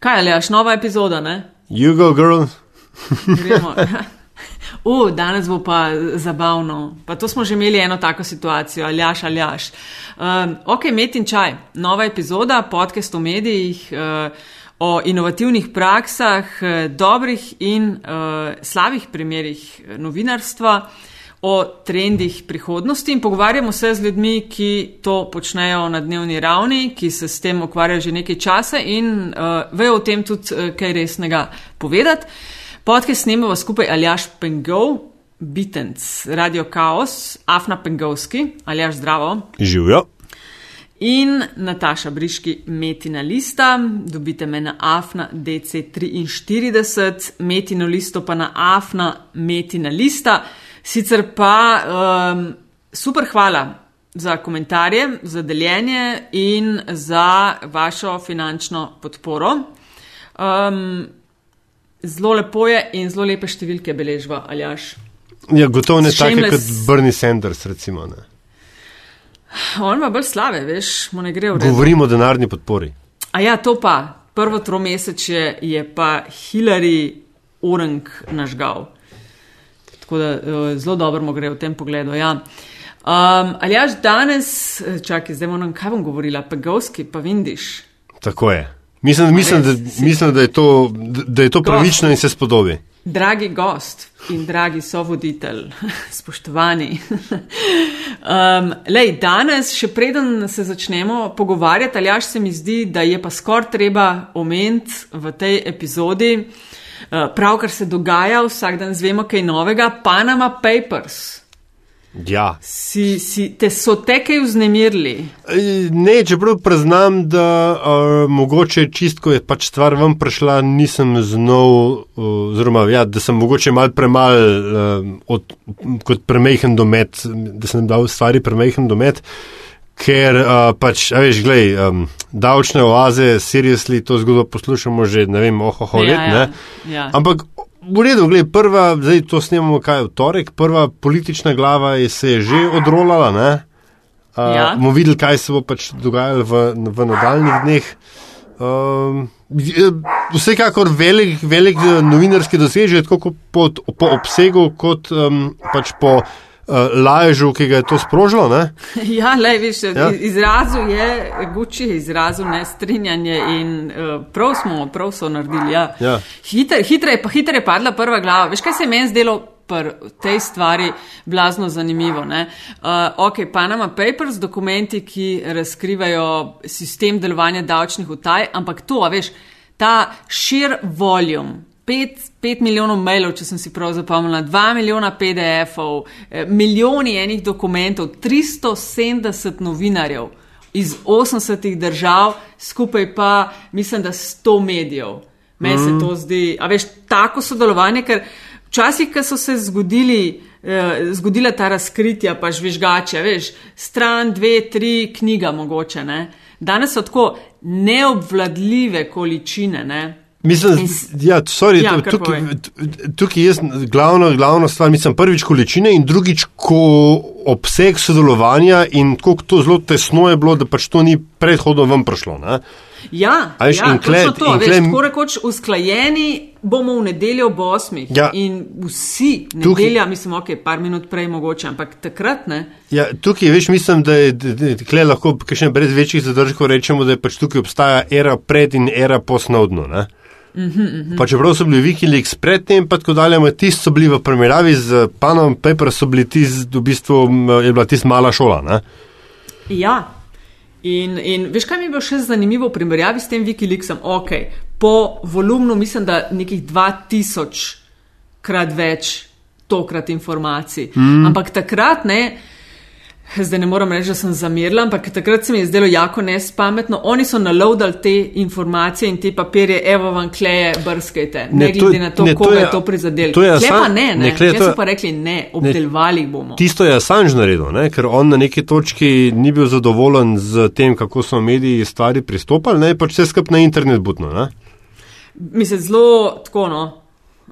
Kaj je, až nova epizoda, ne? You go, girl. Gremo. U, danes bo pa zabavno. Pa to smo že imeli eno tako situacijo, aljaš, aljaš. Um, ok, met in čaj, nova epizoda, podcast o medijih, uh, o inovativnih praksah, uh, dobrih in uh, slabih primerih novinarstva, o trendih prihodnosti in pogovarjamo se z ljudmi, ki to počnejo na dnevni ravni, ki se s tem ukvarjajo že nekaj časa in uh, vejo o tem tudi uh, kaj resnega povedati. Podcast snemamo skupaj Aljaš Pengov, Bitenc, Radio Chaos, Afna Pengovski, Aljaš Zdravo. Živijo. In Nataša Briški, Metina lista, dobite me na Afna DC43, Metino listo pa na Afna Metina lista. Sicer pa um, super hvala za komentarje, za deljenje in za vašo finančno podporo. Um, Zelo lepo je in zelo lepe številke beležva, Aljaš. Ja, gotovo ne Shameless. kot Bernie Sanders, recimo. Ne. On ima bolj slave, veš, mu ne gre v redu. Govorimo o denarni podpori. A ja, to pa, prvo tromesečje je pa Hillary Orang nažgal. Tako da eh, zelo dobro mu gre v tem pogledu. Ja. Um, Aljaš, danes, eh, čakaj, zdaj moram, kaj bom govorila, pegovski, pa vindiš. Tako je. Mislim, mislim, da, mislim da, je to, da je to pravično in se spodobi. Dragi gost in dragi sovoditelj, spoštovani. um, lej, danes, še preden se začnemo pogovarjati, ali až se mi zdi, da je pa skoraj treba omeniti v tej epizodi, uh, pravkar se dogaja, vsak dan zvemo kaj novega, Panama Papers. Ja. Si, si, te so te kaj vznemirili? Ne, čeprav priznam, da uh, mogoče čist, ko je pač stvar ven prišla, nisem znal, uh, oziroma ja, da sem mogoče mal premal uh, od, kot premehen domet, da sem dal stvari premehen domet, ker uh, pač, veš, glej, um, davčne oaze, seriously, to zgodbo poslušamo že, ne vem, ohoho let, ja, ne. ja. Ampak v redu, gled, prva, zdaj to snemamo kaj v torek, prva politična glava je se je že odrolala, ne? Uh, Ja. bomo videli, kaj se bo pač dogajalo v, v nadaljnih dneh. Um, vsekakor velik, velik eh, novinarski dosežek, tako po, po obsegu, kot um, pač po uh, lažu, ki ga je to sprožilo. Ne? Ja, le, viš, Ja. izrazil je, Gucci je izrazil nestrinjanje in uh, prav smo, prav so naredili. Ja. Ja. Hitre, je pa- hitro je padla prva glava. Veš, kaj se je meni zdelo pri tej stvari blazno zanimivo? Uh, ok, Panama Papers, dokumenti, ki razkrivajo sistem delovanja davčnih utaj, ampak to, veš, ta šir voljum. 5 milijonov mailov, če sem si prav zapomnila, 2 milijona PDF-ov, eh, milijoni enih dokumentov, 370 novinarjev iz 80 držav, skupaj pa mislim, da 100 medijev. Meni mm. se to zdi, a veš, tako sodelovanje, ker včasih, ko so se zgodili. eh, Zgodila ta razkritja, pa žvižgače, veš, stran, dve, tri, knjiga mogoče. Ne? Danes so tako neobvladljive količine. Ne? Mislim, s- ja, sorry, Ja, kar tukaj, tukaj je glavna, glavna stvar, mislim, prvič količine in drugič, ko obseg sodelovanja in koliko to zelo tesno je bilo, da pač to ni predhodno ven prišlo. Ne? Ja, A veš, ja točno kle- to, veš, kle- tako rekoč usklajeni bomo v nedeljo ob 8. Ja. In vsi, Tukaj- nedelja, mislim, ok, par minut prej mogoče, ampak takrat ne. Ja, tukaj, veš, mislim, da je da- da- tukaj lahko, še brez večjih zadržkov, rečemo, da je pač tukaj obstaja era pred in era posnovno. Ne? Pa čeprav so bili Wikileaks predtem, pa tako dalje, tisti so bili v primerjavi z Panom Paper, so bili tisti, v bistvu je bila tista mala šola. Ne? Ja. In, in veš, kaj mi je bilo še zanimivo v primerjavi s tem Wikileaksom? Ok, po volumnu mislim, da nekih 2000 krat več tokrat informacij. Mm. Ampak takrat ne. Zdaj ne moram reči, da sem zamirila, ampak takrat se mi je zdelo jako nespametno. Oni so naloadali te informacije in te papirje, evo vam kleje, brskajte. Ne, Ne, to- glede na to, ne, to koga je, je- je to prizadelo. to je Kle pa Assange- ne, ne. ne, kle, to so pa rekli ne, obdelovali bomo. Tisto je Assange naredil, ne? ker on na neki točki ni bil zadovoljen z tem, kako so mediji stvari pristopali, ne pač vse skupaj na internet butno. Ne? Mislim, zelo tako, no.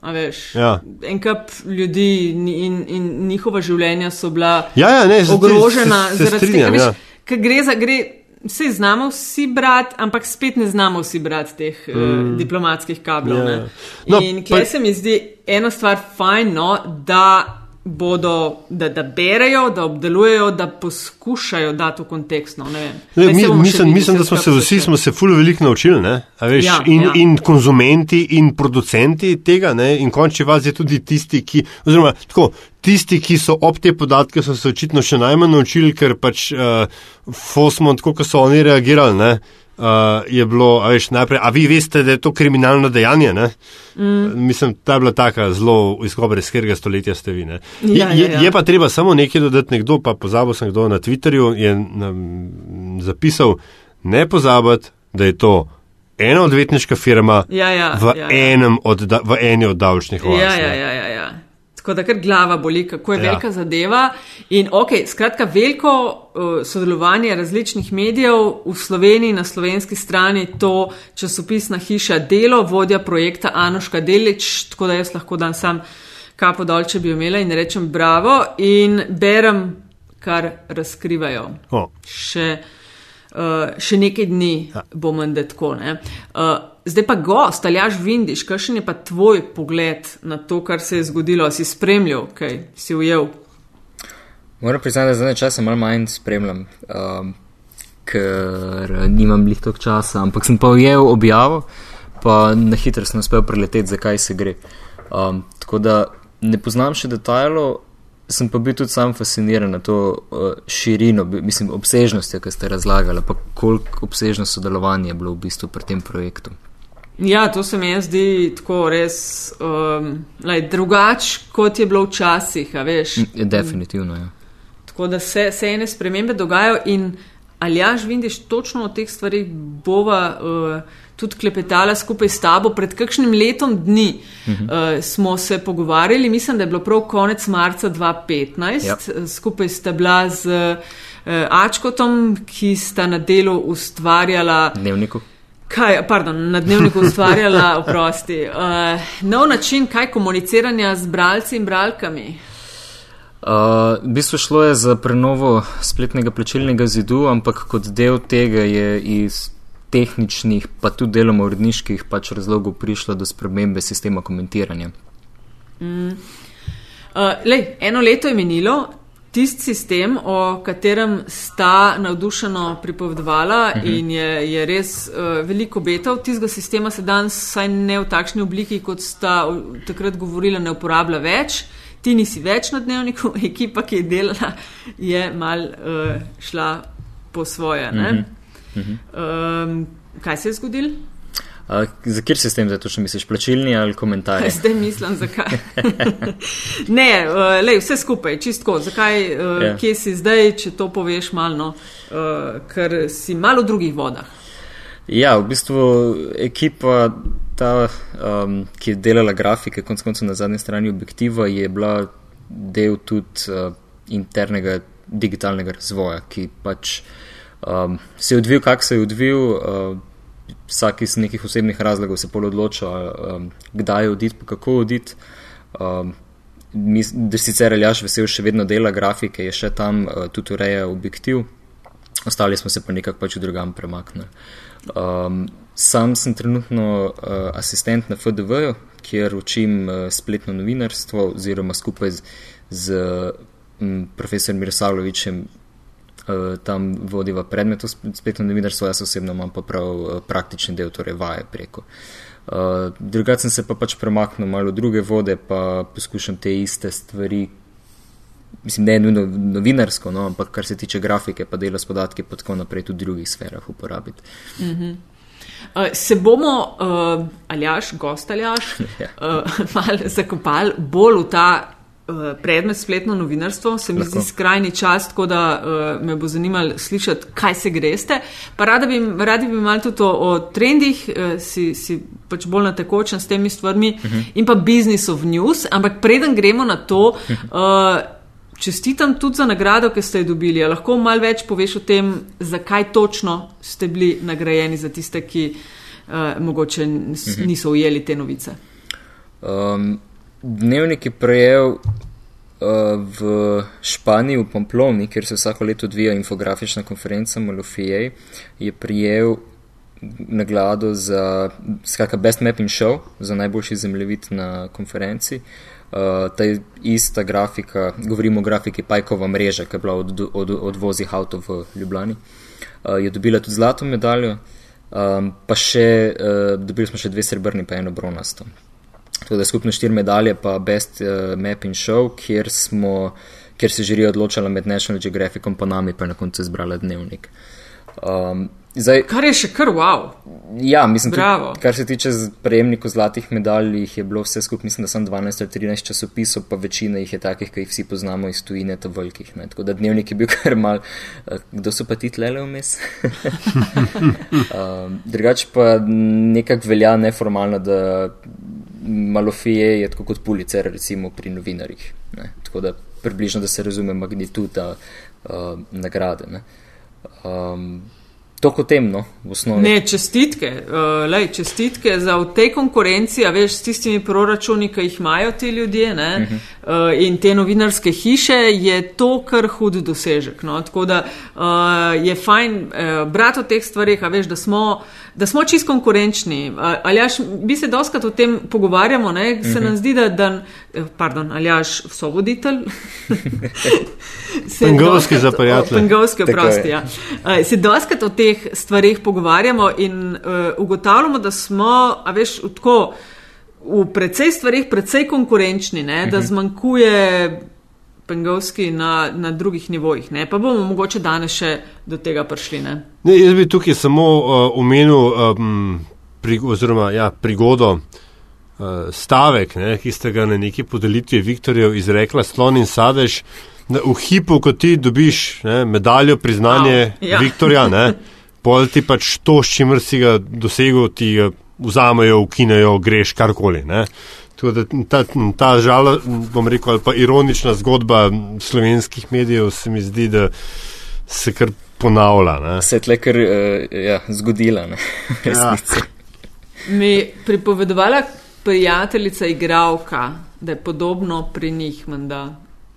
A veš, Ja. en kup ljudi in, in, njihova življenja so bila Ja, ja, ne, se- ogrožena se- se zaradi strinjam, tega, ja. veš, ker gre za, gre, Vse znamo vsi brati, ampak spet ne znamo vsi brati teh mm. uh, diplomatskih kablov. Ja. Yeah. No, In kje pa- se mi zdi ena stvar fajn, no, da bodo, da, da berejo, da obdelujejo, da poskušajo dati v kontekst. No, Zdaj mi, mislim, videli, mislim, da smo se vsi smo se ful veliko naučili, Veš, Ja, in, ja. in konzumenti in producenti tega, ne? in končni fazi tudi tisti, ki, oziroma tako, tisti, ki so ob te podatke, so se očitno še najmanj naučili, ker pač uh, Fosmont, tako kot so oni reagirali, ne? Uh, je bilo, a veš, najprej, a vi veste, da je to kriminalno dejanje, ne? Mm. Mislim, ta je bila taka zelo izkobre, z katerega stoletja ste vi, ne? Ja, je, ja, ja. je pa treba samo nekaj dodati, nekdo pa pozabil sem kdo na Twitterju je um, zapisal, ne pozabiti, da je to ena odvetniška firma Ja, ja, v, ja, ja. enem od, v eni od davčnih oaz. Ja, ja, ja, ja, ja. Tako da kar glava boli, kako je Ja. ja. velika zadeva. In ok, skratka, veliko uh, sodelovanje različnih medijev v Sloveniji, na slovenski strani, to časopisna hiša Delo, vodja projekta Anoška Delič, tako da jaz lahko dan sam kapo dol, če bi imela in rečem bravo in berem, kar razkrivajo. O, Še, uh, še nekaj dni bo menda tako. ne. Uh, zdaj pa gost, Aljaš Vindiš, kakšen je pa tvoj pogled na to, kar se je zgodilo? Si spremljal, kaj si ujel? Moram priznati, da zadnje čase malo manj spremljam, um, ker nimam blih toliko časa, ampak sem pa ujel objavo, pa na hitro sem uspel preleteti, zakaj se gre. Um, tako da ne poznam še detajlov, sem pa bil tudi sam fasciniran na to uh, širino, mislim, obsežnostjo, ki ste razlagali, pa koliko obsežno sodelovanje je bilo v bistvu pri tem projektu. Ja, to se mi je zdi tako res um, lej, drugač, kot je bilo včasih, a veš. Je definitivno, ja. Tako da se, se ene spremembe dogajajo in Aljaš Vindiš točno o teh stvarih bova uh, tudi klepetala skupaj s tabo. Pred kakšnim letom dni uh -huh. uh, smo se pogovarjali, mislim, da je bilo prav konec marca 2015, Ja. uh, skupaj sta bila z uh, Ačkotom, ki sta na delu ustvarjala. Dnevniku. Kaj, pardon, na dnevniku ustvarjala, oprosti, uh, nov način, kaj komuniciranja z bralci in bralkami. Uh, v bistvu šlo je za prenovo spletnega plačilnega zidu, ampak kot del tega je iz tehničnih, pa tudi deloma uredniških pač razlogov prišlo do spremembe sistema komentiranja. Uh, lej, eno leto je minilo, tisti sistem, o katerem sta navdušeno pripovedovala uh -huh. in je, je res uh, veliko obetav, tistega sistema se danes, saj ne v takšni obliki, kot sta takrat govorila, ne uporablja več. Ti nisi več na dnevniku, ekipa, ki je delala, je mal uh, šla po svoje. Uh -huh. um, kaj se je zgodilo? Uh, za kjer sistem zdaj točno misliš, plačilni ali komentarji? Zdaj mislim, zakaj. ne, uh, lej, vse skupaj, čistko. Zakaj, uh, Ja. kje si zdaj, če to poveš malo, no, uh, ker si malo v drugih vodah. Ja, v bistvu ekipa, ta, um, ki je delala grafike, konec koncev na zadnji strani objektiva, je bila del tudi uh, internega digitalnega razvoja, ki pač um, se je odvil, kak se je odvil. Uh, Vsak iz nekih osebnih razlogov se pol odloča, um, kdaj oditi, pa kako oditi. Um, mis- sicer Aljaš vesel še vedno dela grafike, je še tam, uh, tudi ureja objektiv, ostali smo se pa nekako pač v drugam premaknili. Um, sam sem trenutno uh, asistent na FDV-ju, kjer učim uh, spletno novinarstvo, oziroma skupaj z, z um, profesorjem Mirosavljovičem uh, tam vodiva predmet v sp- spletno novinarstvo, jaz osebno imam pa prav uh, praktični del, torej vaje preko. Uh, drugače sem se pa pač premaknil malo druge vode, pa poskušam te iste stvari mislim, ne nujno novinarsko, no, ampak kar se tiče grafike, pa dela s podatki, pa tako naprej tudi v drugih sferah uporabiti. Uh, se bomo, uh, aljaš, gost aljaš, Ja. uh, malo zakopali bolj v ta predmet spletno novinarstvo. Se mi Lahko. zdi skrajni čas, tako da uh, me bo zanimalo slišati, kaj se greste. Pa rada bi, radi bi malo tudi o, o trendih, uh, si, si pač bolj na tekočem s temi stvarmi uh -huh. in pa business of news. Ampak preden gremo na to. Uh, Čestitam tudi za nagrado, ki ste jo dobili. A lahko malo več poveš o tem, zakaj točno ste bili nagrajeni za tiste, ki uh, mogoče nis- niso ujeli te novice. Um, dnevnik je prejel v Španiji, v Pamploni, kjer se vsako leto odvija infografična konferenca Malofije, je prijel nagrado za skratka, Best Mapping Show, za najboljši zemljevid na konferenci. Uh, ta ista grafika, govorimo o grafiki Pajkova mreža, ki je bila od, od, od vozih avto v Ljubljani, uh, je dobila tudi zlato medaljo, um, pa še uh, dobili smo še dve srebrni, pa eno bronasto. Tako da skupno štiri medalje, pa Best uh, Mapping Show, kjer, smo, kjer se žiri odločala med National Geographicom, pa nami pa je na koncu izbrala dnevnik. Um, Zdaj, kar je še kar wow. Ja, mislim, tudi, kar se tiče prejemnikov zlatih medalj, jih je bilo vse skupaj, mislim, da sem 12 ali 13 časopisov, pa večina jih je takih, ki jih vsi poznamo iz tujine, ta velikih. Ne. Tako da dnevnik je bil kar mal, uh, kdo so pa ti tlele vmes. um, drugače pa nekako velja neformalno, da malofije je tako kot pulicer, recimo pri novinarjih. Ne. Tako da približno, da se razume magnituda uh, nagrade. Um, To kot temno, v osnovi. Ne, čestitke, uh, lej, čestitke za v tej konkurenci, a veš, s tistimi proračuni, ki jih imajo ti ljudje ne, uh -huh. uh, in te novinarske hiše, je to kar hud dosežek. No? Tako da uh, je fajn uh, brati o teh stvarih, a veš, da smo da smo čist konkurenčni. Aljaš, bi se doskrat o tem pogovarjamo, ne? se nam zdi, da, da eh, pardon, Aljaš, so voditelj. Pengovski za prijatelje. Pengovski, oprosti, ja. Se doskrat o teh stvarih pogovarjamo in uh, ugotavljamo, da smo, a veš, tako v precej stvarih precej konkurenčni, ne? da mhm. zmanjkuje pengovski na, na drugih nivojih. Ne? Pa bomo mogoče danes še do tega prišli. Ne? Ne, jaz bi tukaj samo uh, omenil um, pri, oziroma, ja, prigodo. Uh, stavek, ne, ki ste ga na neki podelitvi Viktorjev izrekla, slon in sadež, da v hipu, ko ti dobiš ne, medaljo, priznanje wow, ja. Viktorja, ne, pol ti pač to, s čimer si ga dosegel, ti ga vzamejo, ukinejo, greš karkoli. Ne. Da, ta, ta žal, bom rekel, ali pa ironična zgodba slovenskih medijev se mi zdi, da se kar ponavlja. Ne? Se je tle kar uh, ja, zgodila. Ja. Mi pripovedovala prijateljica igravka, da je podobno pri njih, da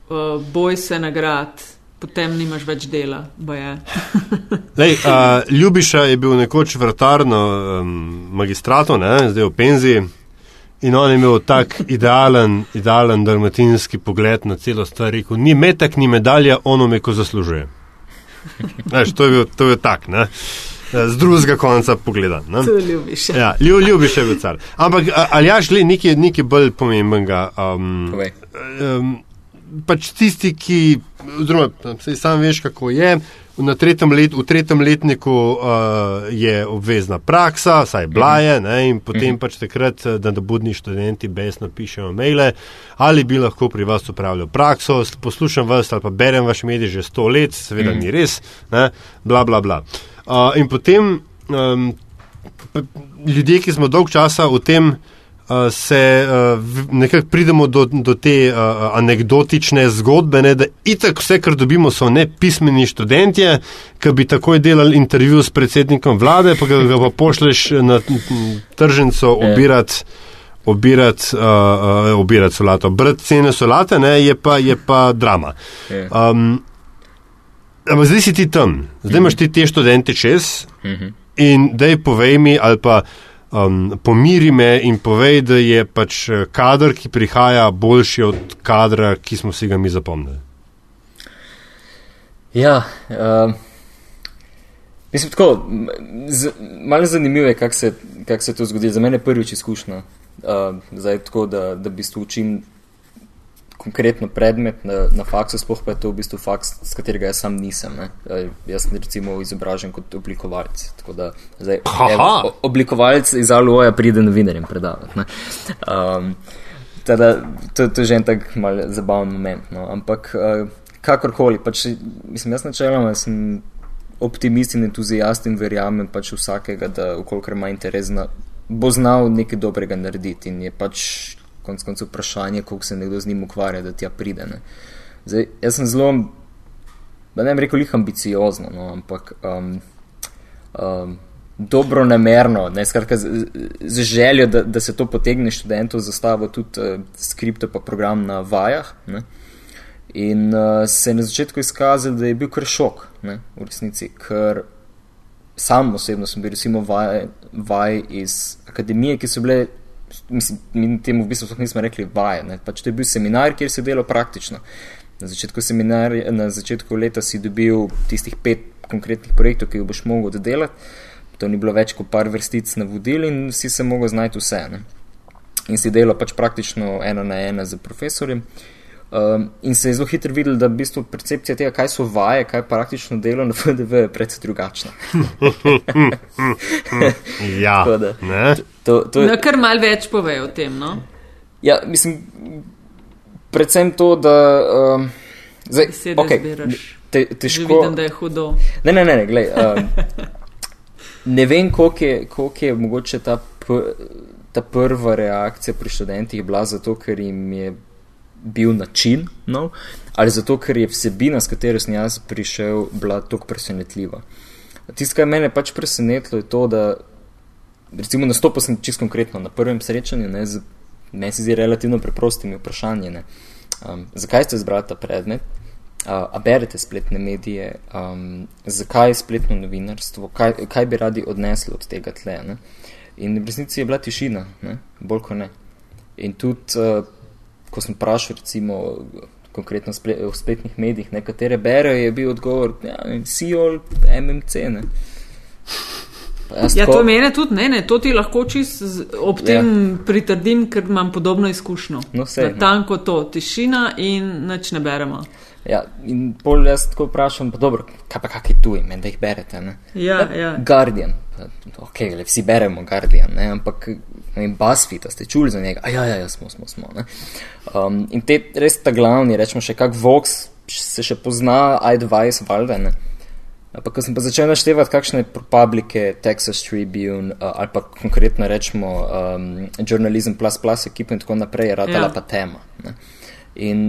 uh, boj se nagrad. Potem nimaš več dela, boje. Lej, uh, Ljubiša je bil nekoč vrtarno um, magistrato, ne, zdaj v penziji. In on je imel tak idealen, idealen dalmatinski pogled na celo stvar. Rekel, ni metak, ni medalja, ono me ko zaslužuje. Znaš, to je bil, to je tak, ne? z drugega konca pogleda. To ljubiš. Ja, ljub, ljubiš je car. Ampak ali ja, šli nekaj, nekaj bolj pomembnega. Um, um, pač tisti, ki, oziroma, sam veš, kako je. Tretjem let, v tretjem letniku uh, je obvezna praksa, saj bila je, ne, in potem pač takrat, da da budni študenti besno pišejo maile, ali bi lahko pri vas upravljal prakso, poslušam vas ali pa berem vaš medij že sto let, seveda ni res, ne, bla bla bla. Uh, in potem um, ljudje, ki smo dolg časa v tem, uh, se uh, nekako pridemo do, do te uh, anegdotične zgodbe, ne, da itak vse, kar dobimo, so ne pismeni študentje, ki bi takoj delali intervju s predsednikom vlade, pa ga, pa pošleš na tržnico ja. obirati. Obirati uh, uh, obirat solato, brati cene solate, ne, je, pa, je pa drama. Um, ampak zdaj si ti tam, zdaj imaš ti te študente čez mhm. in da je povej mi, ali pa um, pomiri me in povej, da je pač eh, kader, ki prihaja, boljši od kadra, ki smo si ga mi zapomnili. Ja, uh, mislim, tako, z, malo zanimivo je, kako se, kak se to zgodi. Za mene je prvič izkušnja, uh, zdaj tako, da, da bi učil konkretno predmet na, na faksu, sploh pa je to v bistvu faks, s katerega jaz sam nisem. Ne. Jaz sem recimo izobražen kot oblikovalec. Da, zdaj, evo, oblikovalec iz Aluoja pride novinarjem predavati. Um, teda, to, to je že en tak mal zabaven moment. No. Ampak uh, kakorkoli, pač, mislim, jaz načeloma sem optimist in entuzijast in verjamem pač vsakega, da ukolikor ima interes, na, bo znal nekaj dobrega narediti in je pač konec koncev vprašanje, koliko se nekdo z njim ukvarja, da tja pride. Zdaj, jaz sem zelo, da ne bi rekel, jih ambiciozno, no, ampak um, um, dobro namerno, ne, skratka, z, z željo, da, da se to potegne študentov, zastavo tudi uh, skripto pa program na vajah. Ne. In uh, se je na začetku izkazalo, da je bil kar šok, ne, v resnici, ker sam osebno sem bil, recimo, vaj, vaj iz akademije, ki so bile, mislim, mi temu v bistvu nismo rekli vaje, ne, pač to je bil seminar, kjer se delo praktično. Na začetku, na začetku leta si dobil tistih pet konkretnih projektov, ki jih boš mogel delati. To ni bilo več kot par vrstic navodil in si se mogel znati vse. Ne. In si delal pač praktično ena na ena z profesorjem. Um, in se je zelo hitro videl, da v bistvu percepcija tega, kaj so vaje, kaj praktično delo na FDV, je precej drugačna. ja, da, to, to je, no, kar mal več pove o tem. No? Ja, mislim, predvsem to, da. Um, zdaj, okay, te, težko. Vidim, da je hudo. Ne, ne, ne, ne, glej, um, ne vem, koliko je, koliko je mogoče ta, ta prva reakcija pri študentih bila zato, ker jim je bil način, no, ali zato, ker je vsebina, s katero sem jaz prišel, bila tako presenetljiva. Tisto, kar je pač presenetilo, je to, da recimo nastopil sem čisto konkretno na prvem srečanju, ne, z, meni se zdi relativno preprostimi vprašanji. Um, zakaj ste izbrali ta predmet? a berete spletne medije, um, zakaj spletno novinarstvo, kaj, kaj bi radi odnesli od tega tle. Ne? In v resnici je bila tišina, ne? bolj kot ne. In tudi, uh, ko sem vprašal, recimo, konkretno splet, v spletnih medijih, nekatere berejo, je bil odgovor, ja, si ol MMC. Ne? Ja, to mene tudi ne, ne, to ti lahko čist ob tem ja. pritrdim, ker imam podobno izkušnjo. No. No. Tanko to, tišina in nič ne beremo. Ja, in bolj jaz tako vprašam, pa dobro, kaj pa kakšni tuji, da jih berete. Ne? Ja, ja. Guardian, ok, le vsi beremo Guardian, ne? ampak in BuzzFeed, ste čuli za njega? Ja, ja, ja, smo, smo, smo. Um, in te res ta glavni, rečemo še kak Vox, se še pozna, iDevice, valjda. Ampak, ko sem pa začel naštevati, kakšne publike, Texas Tribune uh, ali pa konkretno rečemo um, Journalism Plus Plus ekipa in tako naprej, je radila ja. pa tema. Ne? In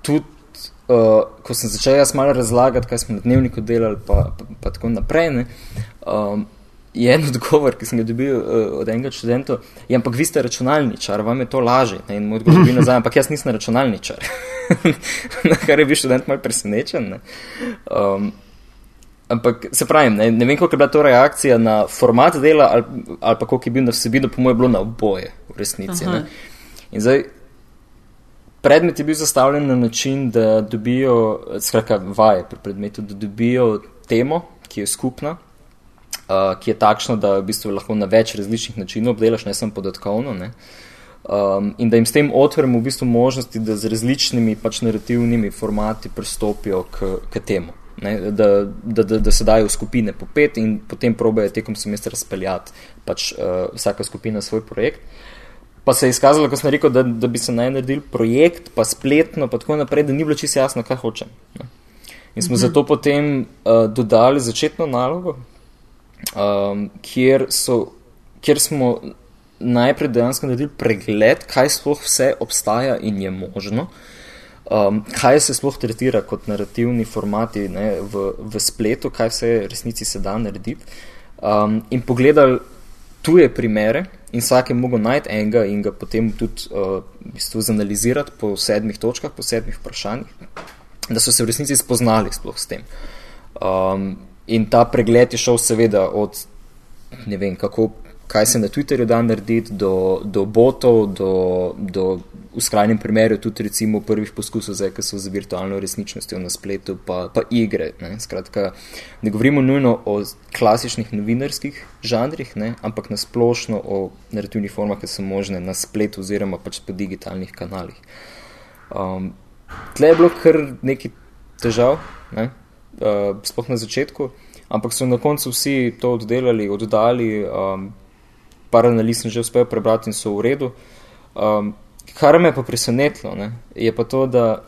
tudi uh, ko sem začel jaz malo razlagati, kaj smo na dnevniku delali, pa, pa, pa tako naprej, ne, um, je en odgovor, ki sem ga dobil uh, od enega študenta, je, ampak vi ste računalničar, vam je to lažje. Ne, in moj odgovor je bil nazaj, ampak jaz nisem računalničar. na kar je bil študent malo presenečen. Um, ampak se pravi, ne, ne vem, koliko je bila to reakcija na format dela ali, ali pa koliko je bil na vsebino, po mojem, bilo na oboje v resnici. In zdaj, Predmet je bil zastavljen na način, da dobijo, skratka, vaje pri predmetu, da dobijo temo, ki je skupna, uh, ki je takšna, da v bistvu lahko na več različnih načinov obdelaš, ne samo podatkovno. Ne? Um, in da jim s tem otvorimo v bistvu možnosti, da z različnimi pač narativnimi formati pristopijo k, k temu. Ne, da, da, da, da se dajo v skupine po pet in potem probejo tekom semestra speljati pač, uh, vsaka skupina svoj projekt. Pa se je izkazalo, ko sem rekel, da, da bi se naj naredil projekt, pa spletno, pa tako naprej, da ni bilo čisto jasno, kaj hočem. Ne. In smo mhm. zato potem uh, dodali začetno nalogo, um, kjer, so, kjer smo najprej dejansko naredili pregled, kaj sploh vse obstaja in je možno, um, kaj se sploh tretira kot narativni formati ne, v, v spletu, kaj vse resnici se da narediti. Um, in pogledali tuje primere, in vsak je mogel najti enega in ga potem tudi uh, v bistvu zanalizirati po sedmih točkah, po sedmih vprašanjih, da so se v resnici spoznali sploh s tem. Um, in ta pregled je šel seveda od ne vem, kako, kaj se na Twitterju da narediti, do, do botov, do, do v skrajnem primeru tudi recimo prvih poskusov za EKS za virtualno resničnostjo na spletu, pa, pa igre. Ne. Skratka, ne govorimo nujno o klasičnih novinarskih žanrih, ne, ampak na splošno o narativnih formah, ki so možne na spletu oziroma pač po digitalnih kanalih. Um, tle je bilo kar nekaj težav, ne, uh, sploh na začetku, ampak so na koncu vsi to oddelali, oddali, um, par analiz sem že uspel prebrati in so v redu. Um, Kar me je pa presenetilo, ne, je pa to, da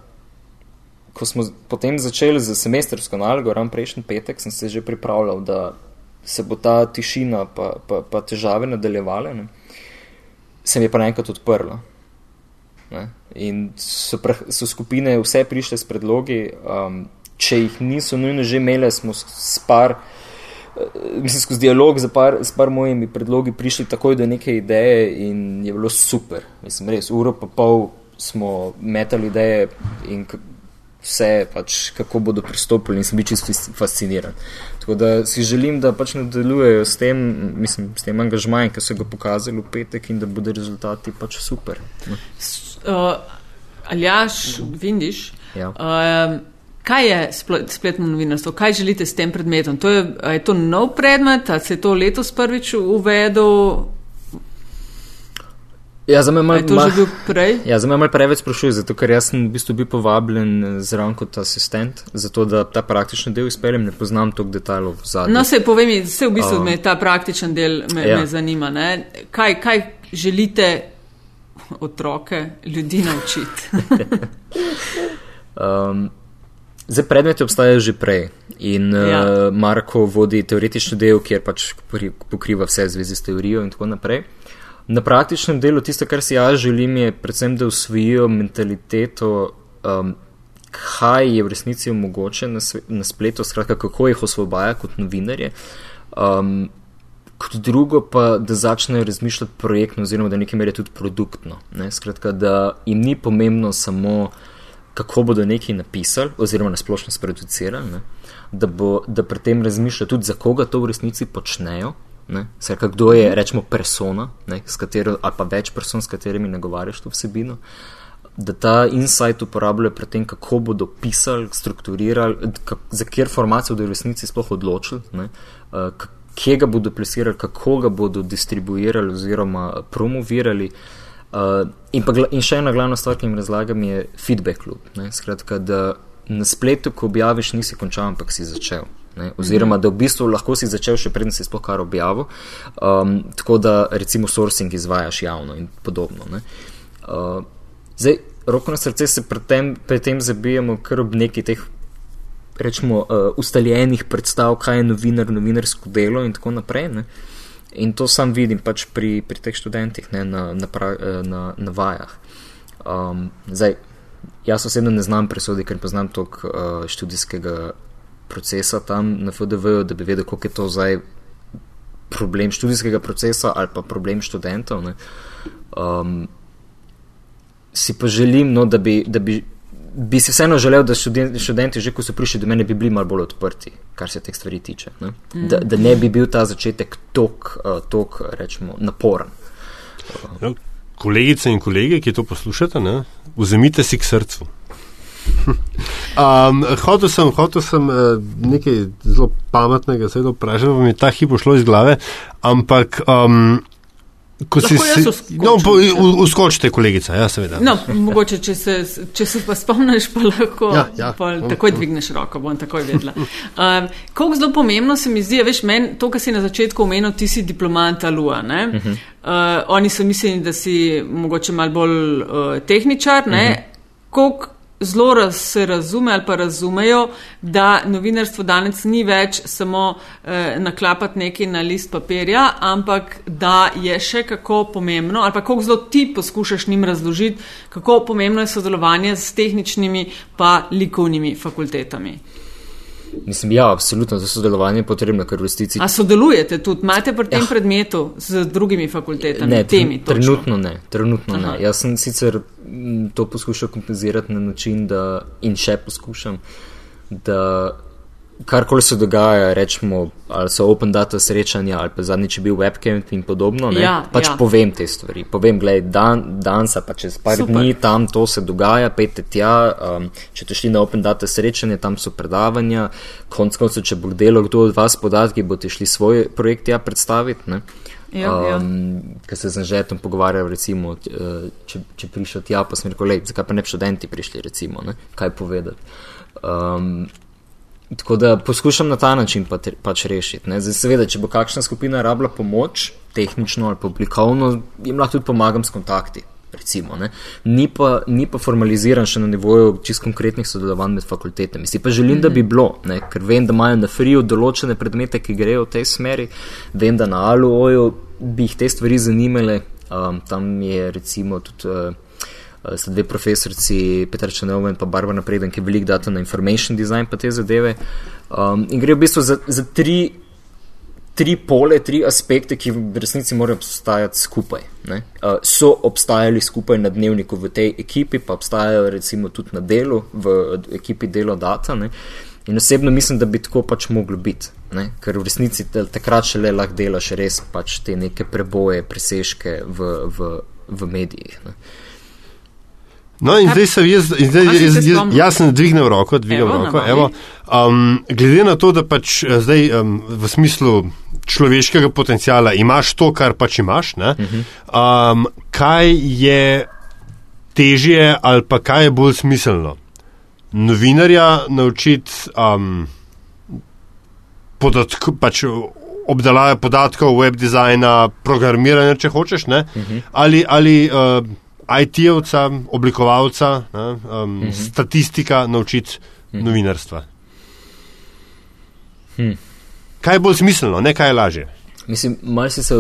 ko smo potem začeli z semestrsko nalogo, ravno prejšnji petek, sem se že pripravljal, da se bo ta tišina pa, pa, pa težave nadaljevale, ne, se mi je pa naenkrat odprlo. Ne, in so, so skupine vse prišle s predlogi, um, če jih niso nujno že imele, smo s par. Eh, mislim, skozi dialog z par, par mojimi predlogi prišli takoj do neke ideje in je bilo super. Mislim, res, uro pa pol smo metali ideje in vse, pač, kako bodo pristopili in sem bil čisto fasciniran. Tako da si želim, da pač nadaljujejo s tem, mislim, s tem angažmajem, ki so ga pokazali v petek in da bodo rezultati pač super. Uh, Aljaš, vidiš. Ja. Uh, kaj je spletno novinarstvo? Kaj želite s tem predmetom? To je, je to nov predmet, ali se je to letos prvič uvedel? Ja, za me je malo prej. Ja, za me malo preveč sprašuj, zato ker jaz sem v bistvu bil povabljen eh, zraven kot asistent, zato da ta praktični del izpeljem, ne poznam toliko detajlov v zadnjem. No, se povem, vse v bistvu uh, me ta praktičen del me, ja. me zanima. Kaj, kaj želite otroke, ljudi naučiti? um, Zdaj, predmeti obstajajo že prej in ja. uh, Marko vodi teoretični del, kjer pač pokriva vse zvezi s teorijo in tako naprej. Na praktičnem delu tisto, kar si jaz želim, je predvsem, da usvojijo mentaliteto, um, kaj je v resnici mogoče na, na spletu, skratka, kako jih osvobaja kot novinarje. Um, kot drugo pa, da začnejo razmišljati projektno oziroma da nekaj mere tudi produktno. Ne? Skratka, da jim ni pomembno samo, kako bodo nekaj napisali oziroma nasplošno sproducirali, da, bo, da pri tem razmišljajo tudi, za koga to v resnici počnejo. Skratka, kdo je, rečemo, persona, ne, katero, ali pa več person, s katerimi nagovarjaš to vsebino. Da ta insight uporabljajo pri tem, kako bodo pisali, strukturirali, kak, za kjer format bodo v resnici sploh odločili, ne, uh, kje ga bodo plasirali, kako ga bodo distribuirali oziroma promovirali. Uh, in, pa, in še ena glavna stvar, ki jim razlagam, je feedback loop. Ne, skratka, da na spletu, ko objaviš, nisi končal, ampak si začel. Ne, oziroma, da v bistvu lahko si začel še preden si sploh kar objavil, um, tako da recimo sourcing izvajaš javno in podobno. Uh, zdaj, roko na srce se pri tem, pri tem zabijamo kar ob neki teh, rečemo, uh, ustaljenih predstav, kaj je novinar, novinarsko delo in tako naprej. Ne. In to sam vidim pač pri, pri teh študentih ne, na, na, pra, uh, na, na vajah. Um, zdaj, jaz osebno ne znam presoditi, ker poznam toliko uh, študijskega procesa tam na FDV, da bi vedel, koliko je to zdaj problem študijskega procesa ali pa problem študentov. Um, si pa želim, no, da, bi, da bi, bi si vseeno želel, da študenti, študenti, že ko so prišli do mene, bi bili malo bolj odprti, kar se teh stvari tiče. Ne? Mm. Da, da ne bi bil ta začetek tok, uh, tok rečemo, naporen. No, kolegice in kolege, ki to poslušate, ne? vzemite si k srcu. Um, hotel sem, hotel sem uh, nekaj zelo pametnega, zelo vprašati, pa mi je ta hip šlo iz glave, ampak. Um, Ko si si no, uskočite, kolegica, ja, seveda. No, mogoče, če se, če se pa spomniš, pa lahko ja, ja. takoj dvigneš roko, bom takoj vedela. Um, Kako zelo pomembno se mi zdi, veš, meni to, kar si na začetku omenil, ti si diplomant Alua. Uh -huh. uh, oni so mislili, da si mogoče mal bolj uh, tehničar. Uh -huh. Koliko zelo raz, se razume ali pa razumejo, da novinarstvo danes ni več samo eh, naklapati nekaj na list papirja, ampak da je še kako pomembno, ali pa kako zelo ti poskušaš njim razložiti, kako pomembno je sodelovanje s tehničnimi pa likovnimi fakultetami. Mislim, ja, absolutno za sodelovanje je potrebno, ker v resnici. A sodelujete tudi, imate pri tem ja. predmetu z drugimi fakultetami? Ne, temi, trenutno ne. Trenutno ne. Jaz sem sicer to poskušal kompenzirati na način, da in še poskušam, da karkoli se dogaja, rečemo, ali so open data srečanja, ali pa zadnjič je bil webcam in podobno, ja, pač ja. povem te stvari. Povem, gledaj, dan, danes pa čez par Super. dni tam to se dogaja, pejte tja, um, če te šli na open data srečanje, tam so predavanja, konc koncev, če bo delo kdo od vas podatki, boste šli svoj projekt tja predstaviti. Ne? Ja, ja. um, Ker se z žetom pogovarjal, recimo, uh, če, če prišel tja, pa smo rekli, zakaj pa ne študenti prišli, recimo, ne? kaj povedati. Um, Tako da poskušam na ta način pa pač rešiti. Zdaj, seveda, če bo kakšna skupina rabila pomoč, tehnično ali publikovno, jim lahko tudi pomagam s kontakti. Recimo, ni, pa, ni pa formaliziran še na nivoju čist konkretnih sodelovanj med fakultetami. Si pa želim, da bi mhm. bilo, ne? ker vem, da imajo na FRIU določene predmete, ki grejo v tej smeri, vem, da na ALU-oju bi jih te stvari zanimale. Um, tam je recimo tudi. Uh, sta dve profesorici, Petr Črnov in pa Barbara Preden, ki veliko data na information design pa te zadeve. Um, in gre v bistvu za, za tri tri pole, tri aspekte, ki v resnici morajo obstajati skupaj. Uh, so obstajali skupaj na dnevniku v tej ekipi, pa obstajajo recimo tudi na delu, v ekipi delo data. Ne? In osebno mislim, da bi tako pač moglo biti, ne? ker v resnici takrat še le lahko delaš res pač te neke preboje, presežke v, v, v medijih. Ne? No, in zdaj sem jaz, zdaj, jaz, jaz, jaz sem dvignil roko, dvignil evo, roko. Evo, um, glede na to, da pač eh, zdaj um, v smislu človeškega potencijala imaš to, kar pač imaš, ne, um, kaj je težje ali pa kaj je bolj smiselno? Novinarja naučiti um, podatk, pač obdelave podatkov, web dizajna, programiranja, če hočeš, uh -huh. ali. ali uh, IT-ovca, oblikovalca, ne, um, uh mhm. -huh. statistika naučiti uh mhm. -huh. novinarstva. Hmm. Kaj je bolj smiselno, ne kaj je lažje? Mislim, malo si se,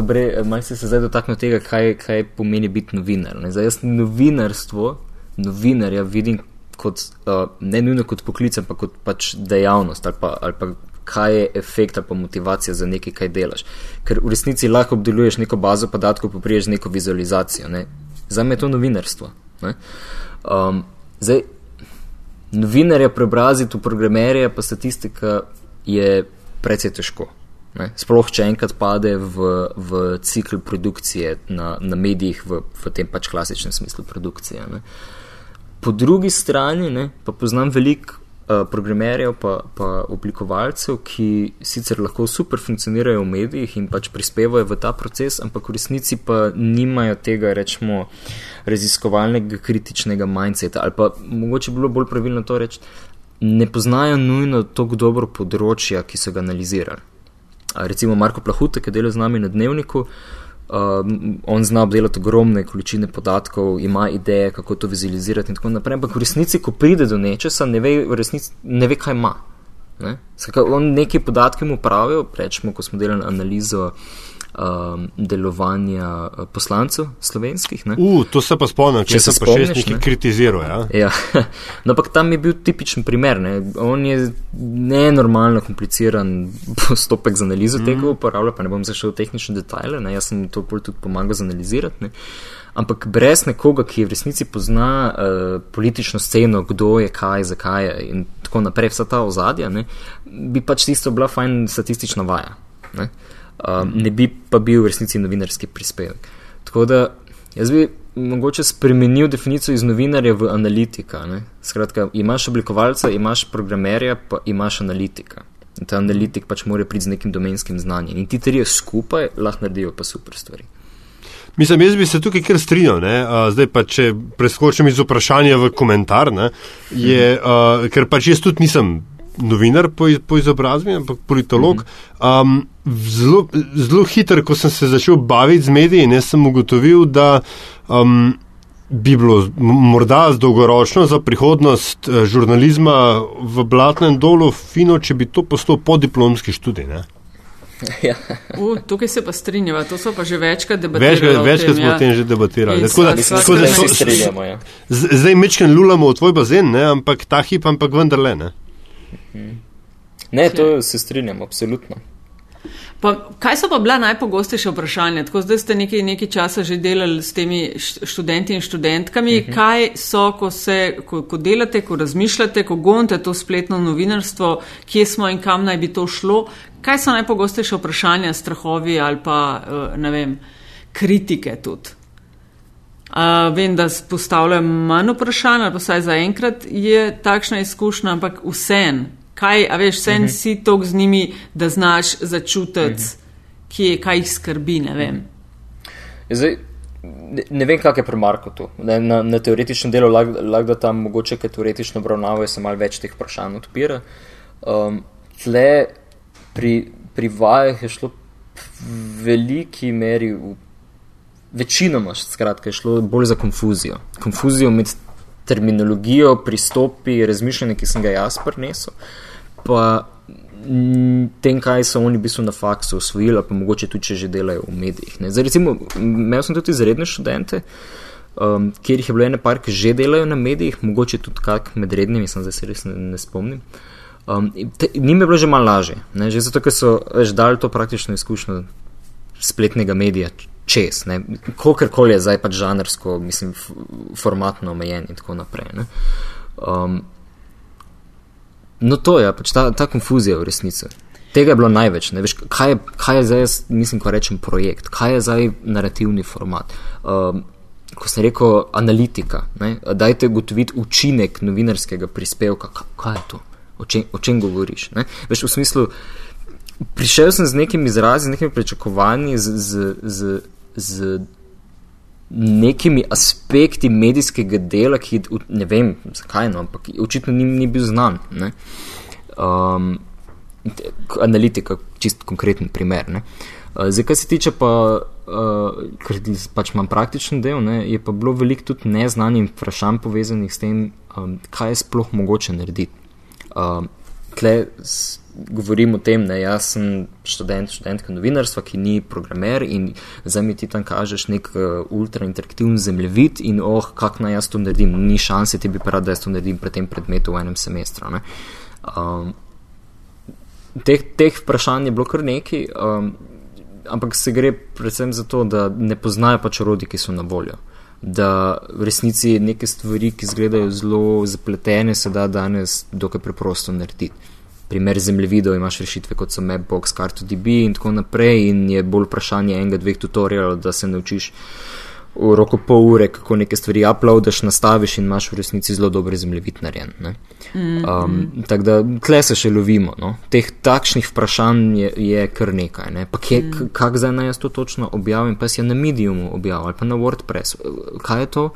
mal se zdaj dotaknil tega, kaj, kaj pomeni biti novinar. Ne. Zdaj, jaz novinarstvo, novinarja vidim kot, uh, ne nujno kot poklic, ampak kot pač dejavnost ali pa, ali pa kaj je efekt ali pa motivacija za nekaj, kaj delaš. Ker v resnici lahko obdeluješ neko bazo podatkov, pa priješ neko vizualizacijo. Ne za me je to novinarstvo. Um, zdaj, novinarja preobraziti v programerja, pa statistika je precej težko. Ne? Sploh, če enkrat pade v, v cikl produkcije na, na medijih, v, v tem pač klasičnem smislu produkcije. Ne? Po drugi strani ne, pa poznam veliko programerjev, pa, pa oblikovalcev, ki sicer lahko super funkcionirajo v medijih in pač prispevajo v ta proces, ampak v resnici pa nimajo tega, rečemo, raziskovalnega, kritičnega mindseta. Ali pa mogoče bilo bolj pravilno to reči, ne poznajo nujno tako dobro področja, ki so ga analizirali. Recimo Marko Plahuta, ki dela z nami na dnevniku. Uh, on zna obdelati ogromne količine podatkov, ima ideje, kako to vizualizirati in tako naprej. Ampak v resnici, ko pride do nečesa, ne ve, resnici, ne ve kaj ima. Ne? Skaj, on nekaj podatkov mu pravijo, rečemo, ko smo delali analizo uh, um, delovanja uh, poslancev slovenskih. Uh, to se pa spomnim, če, če se pa še nekaj kritizira. Ja. Ja. No, ampak tam je bil tipičen primer. Ne. On je nenormalno kompliciran postopek za analizo mm. tega uporablja, pa ne bom zašel v tehnične detajle, ne. jaz sem to tudi pomagal zanalizirati. Ne. Ampak brez nekoga, ki v resnici pozna uh, politično sceno, kdo je kaj, zakaj je in tako naprej, vsa ta ozadja, ne, bi pač tisto bila fajn statistična vaja. Ne um, ne bi pa bil v resnici novinarski prispevek. Tako da jaz bi mogoče spremenil definicijo iz novinarja v analitika. Ne? Skratka, imaš oblikovalca, imaš programerja, pa imaš analitika. In ta analitik pač mora priti z nekim domenskim znanjem. In ti trije skupaj lahko naredijo pa super stvari. Mislim, jaz bi se tukaj kar strinjal. Zdaj pa, če preskočim iz vprašanja v komentar, ne, je, uh, ker pač jaz tudi nisem novinar po, po izobrazbi, ampak politolog. Um, zelo, zelo hitro, ko sem se začel baviti z mediji, ne, sem ugotovil, da um, bi bilo morda dolgoročno za prihodnost uh, žurnalizma v Blatnem dolu fino, če bi to postal podiplomski študij. Ne. Ja. U, tukaj se pa strinjava, to so pa že večkrat debatirali. Večkrat več smo o tem že debatirali. Ja. Zdaj mečken lulamo v tvoj bazen, ne, ampak ta hip, ampak vendarle ne. Ne, to se strinjam, absolutno. Pa, kaj so pa bila najpogostejša vprašanja? Tako zdaj ste nekaj, nekaj časa že delali s temi študenti in študentkami. Uh mhm. -huh. Kaj so, ko, se, ko, ko delate, ko razmišljate, ko gonite to spletno novinarstvo, kje smo in kam naj bi to šlo? Kaj so najpogostejša vprašanja, strahovi ali pa eh, ne vem, kritike tudi? Uh, vem, da postavljam manj vprašanj, ali pa vsaj zaenkrat je takšna izkušnja, ampak vsem, kaj, a veš, vsem uh mhm. -huh. si tok z njimi, da znaš začutiti, uh mhm. -huh. kje, kaj jih skrbi. Ne vem. Ja, zdaj, ne, ne vem, kak je pri Marku tu. Na, na, na teoretičnem delu lahko lag, da tam mogoče, ker teoretično obravnavajo, se malo več teh vprašanj odpira. Um, tle pri, pri vajah je šlo v veliki meri v večinoma, skratka, je šlo bolj za konfuzijo. Konfuzijo med terminologijo, pristopi, razmišljanjem, ki sem ga jaz prinesel, pa tem, kaj so oni v bistvu na faksu usvojili, pa mogoče tudi, če že delajo v medijih. Zdaj, recimo, imel sem tudi izredne študente. Um, kjer jih je bilo ene par, ki že delajo na medijih, mogoče tudi kak med rednimi, sem zdaj se res ne, ne spomnim. Um, Nim je bilo že malo lažje, ne? že zato, ker so več dali to praktično izkušnjo spletnega medija čez, kakorkoli je zdaj pač žanrsko, mislim, formatno omejen in tako naprej. Um, no, to je pač ta, ta konfuzija v resnici. Tega je bilo največ. Veš, kaj, je, kaj je zdaj, jaz mislim, ko rečem projekt, kaj je zdaj narativni format. Um, ko sem rekel analitika, ne? dajte ugotoviti učinek novinarskega prispevka. Kaj je to? O čem, o čem govoriš? Veš, v smislu, prišel sem z nekimi izrazi, z nekimi pričakovanji, z, z, z, z nekimi aspekti medijskega dela, ki ne vem, zakaj, no, ampak očitno ni, ni bil znan. Um, analitika, čist konkreten primer. Ne. Zdaj, kar se tiče pa, uh, ker pač imam praktičen del, ne, je pa bilo veliko tudi neznanih vprašanj povezanih s tem, um, kaj je sploh mogoče narediti. Um, tle, govorim o tem, da jaz sem študent, študentka novinarstva, ki ni programer in zdaj mi ti tam kažeš nek uh, ultrainteraktivni zemljevid in oh, kako naj jaz to naredim. Ni šanse, ti bi pa rad, da jaz to naredim pred tem predmetu v enem semestru. Um, teh, teh vprašanj je bilo kar nekaj, um, ampak se gre predvsem za to, da ne poznajo pač orodji, ki so na voljo. Da v resnici neke stvari, ki izgledajo zelo zapletene, se da danes dokaj preprosto narediti. Primer zemljevidov, imaš rešitve kot so Mapbox, CartoDB in tako naprej, in je bolj vprašanje enega, dveh tutorialov, da se naučiš v roko pol ure, kako neke stvari uploadaš, nastaviš in imaš v resnici zelo dober zemljevid narejen. Um, Tako da tle se še lovimo. No? Teh takšnih vprašanj je, je kar nekaj. Ne? Pa kje, mm. kak zdaj naj jaz to točno objavim, pa si ja na Mediumu objavil ali pa na WordPress. Kaj je to?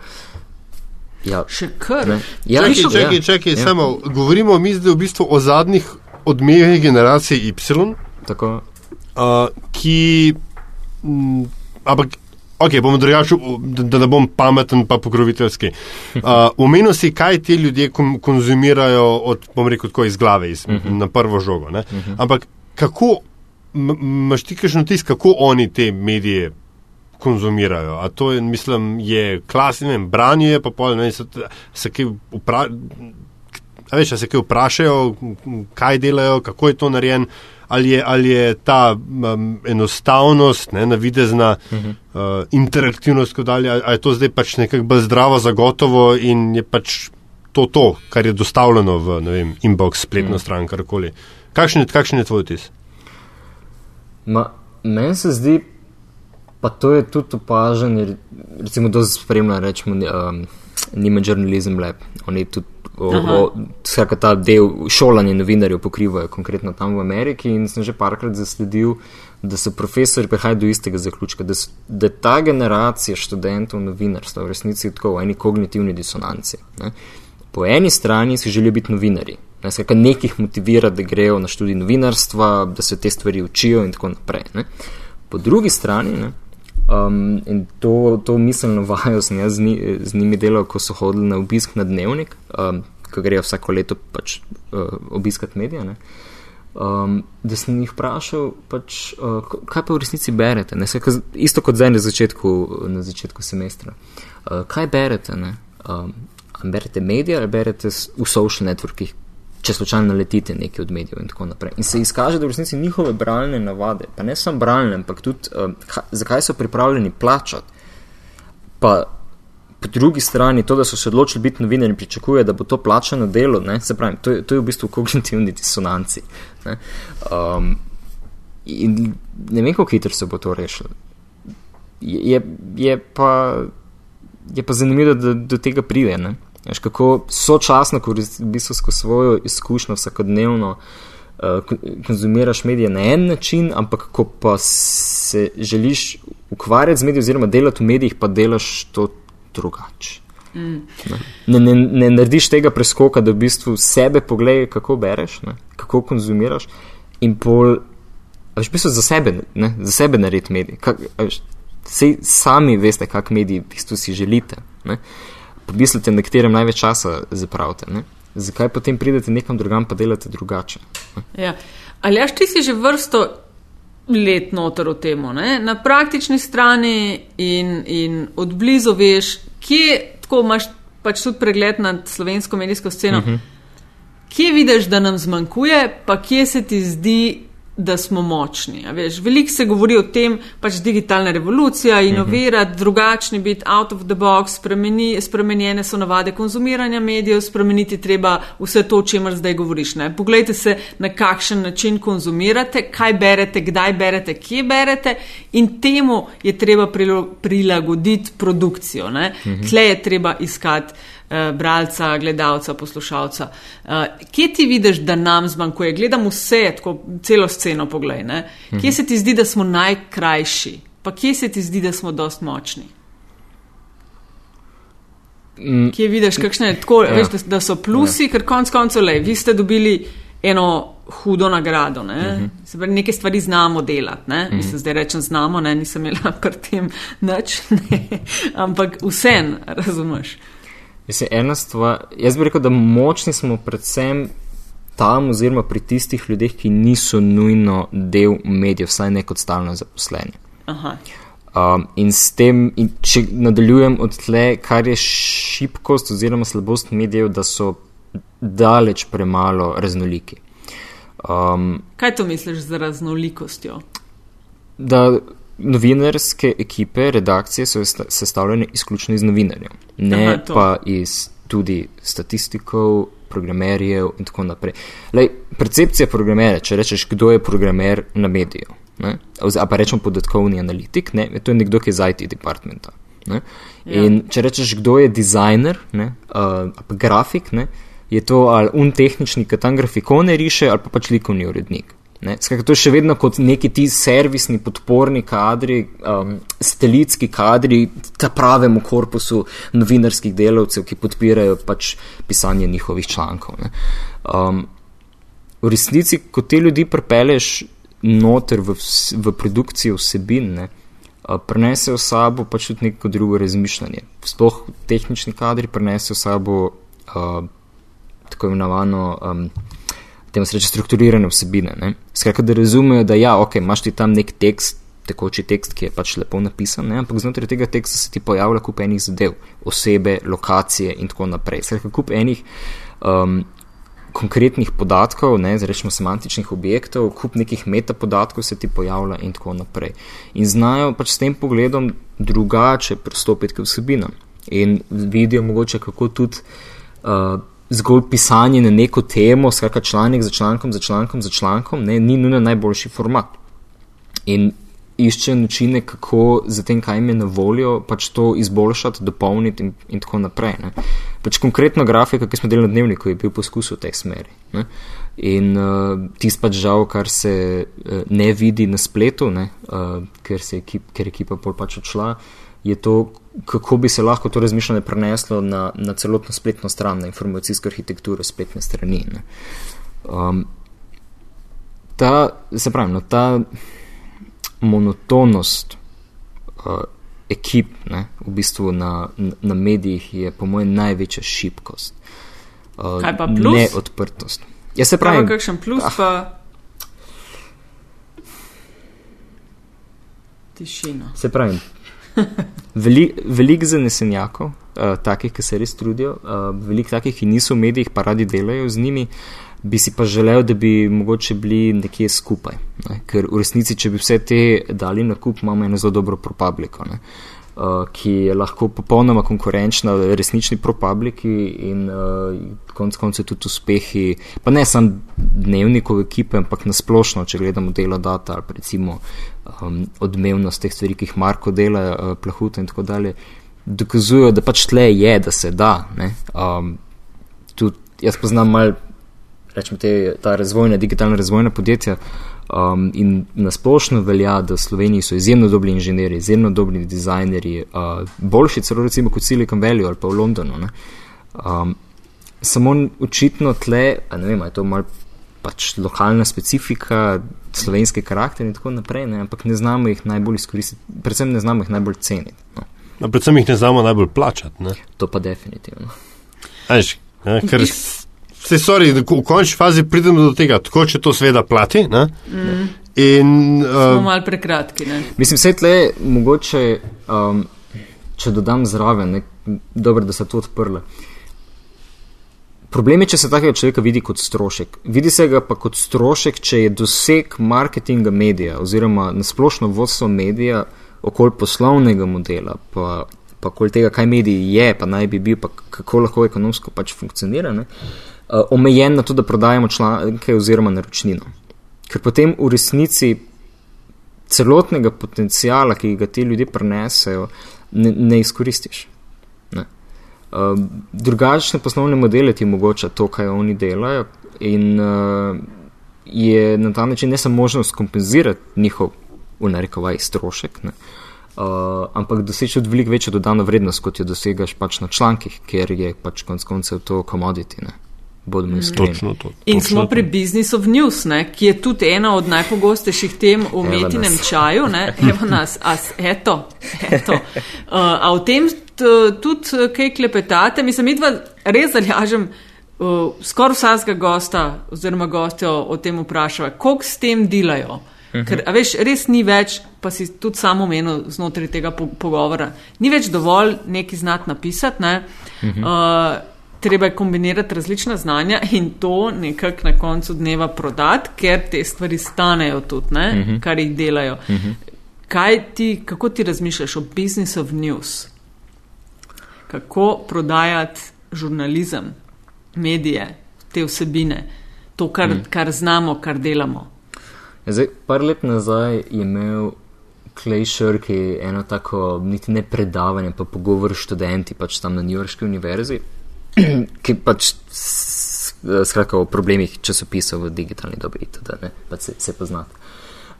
Ja. Še kar. Ja, čekaj, čekaj, čekaj ja. samo. Govorimo mi zdaj v bistvu o zadnjih odmevih generacije Y. Tako. Uh, ki. M, ampak. Ok, bom drugačen, da, ne bom pameten, pa pokroviteljski. Uh, si, kaj ti ljudje konzumirajo od, bom rekel, tako iz glave, iz, uh mhm. -huh. na prvo žogo. Uh mhm. -huh. Ampak kako, imaš ti kakšen tis, kako oni te medije konzumirajo. A to je, mislim, je klasično, branje, pa pol, ne, se, se kaj vprašajo. Veš, se kaj vprašajo, kaj delajo, kako je to narejeno, ali, ali je ta um, enostavnost, ne, navidezna uh -huh. uh, interaktivnost, ali, ali je to zdaj pač nekako bolj zdravo, zagotovo in je pač to, to kar je dostavljeno v vem, inbox, spletno uh -huh. stran, karkoli. Kakšen, kakšen je tvoj vtis? Meni se zdi, Pa to je tudi opažen, recimo, da se spremlja, rečemo, um, Nima Journalism Lab. Oni tudi, vsaka ta del šolanja novinarjev pokrivajo, konkretno tam v Ameriki. In sem že parkrat zasledil, da so profesori prihajajo do istega zaključka, da, so, da ta generacija študentov novinarstva v resnici tako v eni kognitivni disonanci. Ne. Po eni strani si želijo biti novinari. Ne, skakaj nekih motivira, da grejo na študij novinarstva, da se te stvari učijo in tako naprej. Ne. Po drugi strani, ne, Um, in to, to miselno vajo sem jaz z, ni, z njimi delal, ko so hodili na obisk na dnevnik, um, ki grejo vsako leto pač, uh, obiskati medije. Um, da sem jih vprašal, pač, uh, kaj pa v resnici berete. Ne? Saj, isto kot zdaj na začetku, na začetku semestra. Uh, kaj berete? Um, berete medije ali berete v social networkih, če slučajno letite nekaj od medijev in tako naprej. In se izkaže, da v resnici njihove bralne navade, pa ne samo bralne, ampak tudi um, kaj, zakaj so pripravljeni plačati. Pa po drugi strani to, da so se odločili biti novinarji in pričakuje, da bo to plačano delo, ne, se pravi, to je, to je v bistvu kognitivni disonanci. Ne, um, in ne vem, kako hitro se bo to rešilo. Je, je, pa, je pa zanimivo, da do tega pride. Ne. Veš, kako sočasno, ko v bistvu skozi svojo izkušnjo vsakodnevno uh, konzumiraš medije na en način, ampak ko pa se želiš ukvarjati z mediji oziroma delati v medijih, pa delaš to drugače. Mm. Ne, ne, ne narediš tega preskoka, da v bistvu sebe pogledaj, kako bereš, ne? kako konzumiraš in pol. Veš, v bistvu za sebe, ne? za sebe narediti medije. Sami veste, kak mediji v bistvu si želite. Ne? Pomislite, na katerem največ časa zapravite. Ne? Zakaj potem pridete nekam drugam, pa delate drugače? Ja. Ali až ti si že vrsto let noter v tem, na praktični strani in, in od blizu veš, kje tako imaš pač tudi pregled nad slovensko medijsko sceno. Uh mhm. -huh. kje vidiš, da nam zmanjkuje, pa kje se ti zdi, da smo močni. Veliko se govori o tem, pač digitalna revolucija, inovirati, uh -huh. drugačni biti, out of the box, spremeni, spremenjene so navade konzumiranja medijev, spremeniti treba vse to, o čemer zdaj govoriš. Ne? Poglejte se, na kakšen način konzumirate, kaj berete, kdaj berete, kje berete in temu je treba prilagoditi produkcijo. Uh -huh. Tle je treba iskati bralca, gledalca, poslušalca. Eh, kje ti vidiš, da nam zmanjkuje? Gledam vse, tako celo sceno, poglej. Ne? Kje se ti zdi, da smo najkrajši, pa kje se ti zdi, da smo dost močni? Mm, Kje vidiš, kakšne, tako, Ja. veš, da, da so plusi, ja. ker konc koncev, le, vi ste dobili eno hudo nagrado. Ne? Uh -huh. Se pravi, neke stvari znamo delati. Uh -huh. Mislim, zdaj rečem znamo, ne? nisem imela pri tem nič, ne? ampak vsem, razumeš. Mislim, ena stvar, jaz bi rekel, da močni smo predvsem tam, oziroma pri tistih ljudeh, ki niso nujno del medijev, vsaj ne kot stalno zaposleni. Aha. Um, in s tem, in če nadaljujem od tle, kar je šibkost oziroma slabost medijev, da so daleč premalo raznoliki. Um, Kaj to misliš z raznolikostjo? da novinarske ekipe, redakcije so sta- sestavljene izključno iz novinarjev, ne Aha, to. pa iz tudi statistikov, programerjev in tako naprej. Lej, percepcija programera, če rečeš, kdo je programer na mediju, ne, a pa rečemo podatkovni analitik, ne, to je nekdo, ki je iz IT departmenta. Ne, Ja. in če rečeš, kdo je dizajner, ne, uh, grafik, ne, je to ali un tehnični, ki tam grafikone riše, ali pa pač likovni urednik. Skratka, to je še vedno kot neki ti servisni podporni kadri, um, satelitski kadri, ta pravemu korpusu novinarskih delavcev, ki podpirajo pač pisanje njihovih člankov. ne. Um, v resnici, ko te ljudi prepeleš noter v, v produkcijo vsebin, ne, a, prinesejo s sabo pač tudi neko drugo razmišljanje. Sploh tehnični kadri prinesejo s sabo uh, tako imenovano. Um, temu se reče strukturirane vsebine. Ne? Skratka, da razumejo, da ja, ok, imaš ti tam nek tekst, tekoči tekst, ki je pač lepo napisan, ne? ampak znotraj tega teksta se ti pojavlja kup enih zadev, osebe, lokacije in tako naprej. Skratka, kup enih um, konkretnih podatkov, ne, rečemo semantičnih objektov, kup nekih metapodatkov se ti pojavlja in tako naprej. In znajo pač s tem pogledom drugače pristopiti k vsebinam in vidijo mogoče, kako tudi uh, zgolj pisanje na neko temo, skratka članek za člankom, za člankom, za člankom, ne, ni nujno najboljši format. In išče načine, kako za tem, kaj jim je na voljo, pač to izboljšati, dopolniti in, in tako naprej. Ne. Pač konkretno grafika, ki smo delali na dnevniku, je bil poskus v tej smeri. Ne. In uh, tisto pač žal, kar se uh, ne vidi na spletu, ne, uh, ker, se ekip, ker ekipa pol pač odšla, je to, kako bi se lahko to razmišljanje preneslo na, na celotno spletno stran, na informacijsko arhitekturo spletne strani. Ne. Um, ta, se pravi, no, ta monotonost uh, ekip ne, v bistvu na, na, medijih je po mojem največja šibkost. Uh, Kaj pa plus? Neodprtost. Jaz se Pravi, pravim, kakšen plus ah. pa. Tišina. Se pravi, veliko velik zanesenjakov, uh, takih, ki se res trudijo, uh, veliko takih, ki niso v medijih, pa radi delajo z njimi, bi si pa želel, da bi mogoče bili nekje skupaj. Ne? Ker v resnici, če bi vse te dali na kup, imamo eno zelo dobro propubliko. Ne? Uh, ki je lahko popolnoma konkurenčna resnični propubliki in uh, konec koncev tudi uspehi, pa ne samo dnevnikov ekipe, ampak nasplošno, če gledamo delo data ali recimo um, odmevnost teh stvari, ki jih Marko dela, uh, plahuta in tako dalje, dokazujejo, da pač tle je, da se da. ne. Um, tudi jaz poznam mal, rečemo, te, ta razvojna, digitalna razvojna podjetja um, in nasplošno velja, da v Sloveniji so izjemno dobri inženirji, izjemno dobri dizajnerji, uh, boljši celo recimo kot Silicon Valley ali pa v Londonu. ne. Um, samo očitno tle, ne vem, je to mal pač lokalna specifika, slovenski karakter in tako naprej, ne, ampak ne znamo jih najbolj izkoristiti, predvsem ne znamo jih najbolj ceniti. No. No, predvsem jih ne znamo najbolj plačati. Ne? To pa definitivno. Ajš, ne, ker se sorry, v končni fazi pridemo do tega, tako če to seveda plati. Ne? Mm. In, Smo uh, mal prekratki. Ne? Mislim, vse tle mogoče, um, če dodam zraven, ne, dobro, da se to odprlo. Problem je, če se takega človeka vidi kot strošek. Vidi se ga pa kot strošek, če je doseg marketinga medija oziroma nasplošno vodstvo medija okoli poslovnega modela, pa, pa okoli tega, kaj medij je, pa naj bi bil, pa kako lahko ekonomsko pač funkcionira, ne, uh, omejen na to, da prodajamo članke oziroma naročnino. Ker potem v resnici celotnega potencijala, ki ga ti ljudje prenesejo, ne, ne izkoristiš. Ne. Uh, drugačne poslovne modele ti omogoča to, kaj oni delajo, in uh, je na ta način ne samo možnost kompenzirati njihov, v narekovaj, strošek, ne, uh, ampak doseči tudi veliko večjo dodano vrednost, kot jo dosegaš pač na člankih, ker je pač konec koncev to komoditi. Bodimo Mm. iskreni. Točno to. In točno smo to. pri Business of News, ne, ki je tudi ena od najpogostejših tem v metinem čaju. Ne, evo nas, a, s- eto, eto. Uh, a v tem tudi eh, kaj klepetate? Mislim, midva res zaljažem. Uh, skoraj vsakega gosta oziroma gostjo o tem vprašava, koliko s tem delajo. Ker, a veš, res ni več, pa si tudi samo omenil znotraj tega po pogovora, ni več dovolj neki znat napisati, ne? uh, treba je kombinirati različna znanja in to nekako na koncu dneva prodati, ker te stvari stanejo tudi, ne? uh -huh. kar jih delajo. Uh -huh. Kaj ti, kako ti razmišljaš o business of news? Kako prodajati žurnalizem, medije, te vsebine, to, kar, -huh. kar znamo, kar delamo. Ja, Zdaj, par let nazaj je imel Clay Shirky eno tako, niti ne predavanje, pa pogovor s študenti pač tam na New Yorkski univerzi, ki pač skratka o problemih časopisov v digitalni dobi, itd., ne, pač se, se poznate.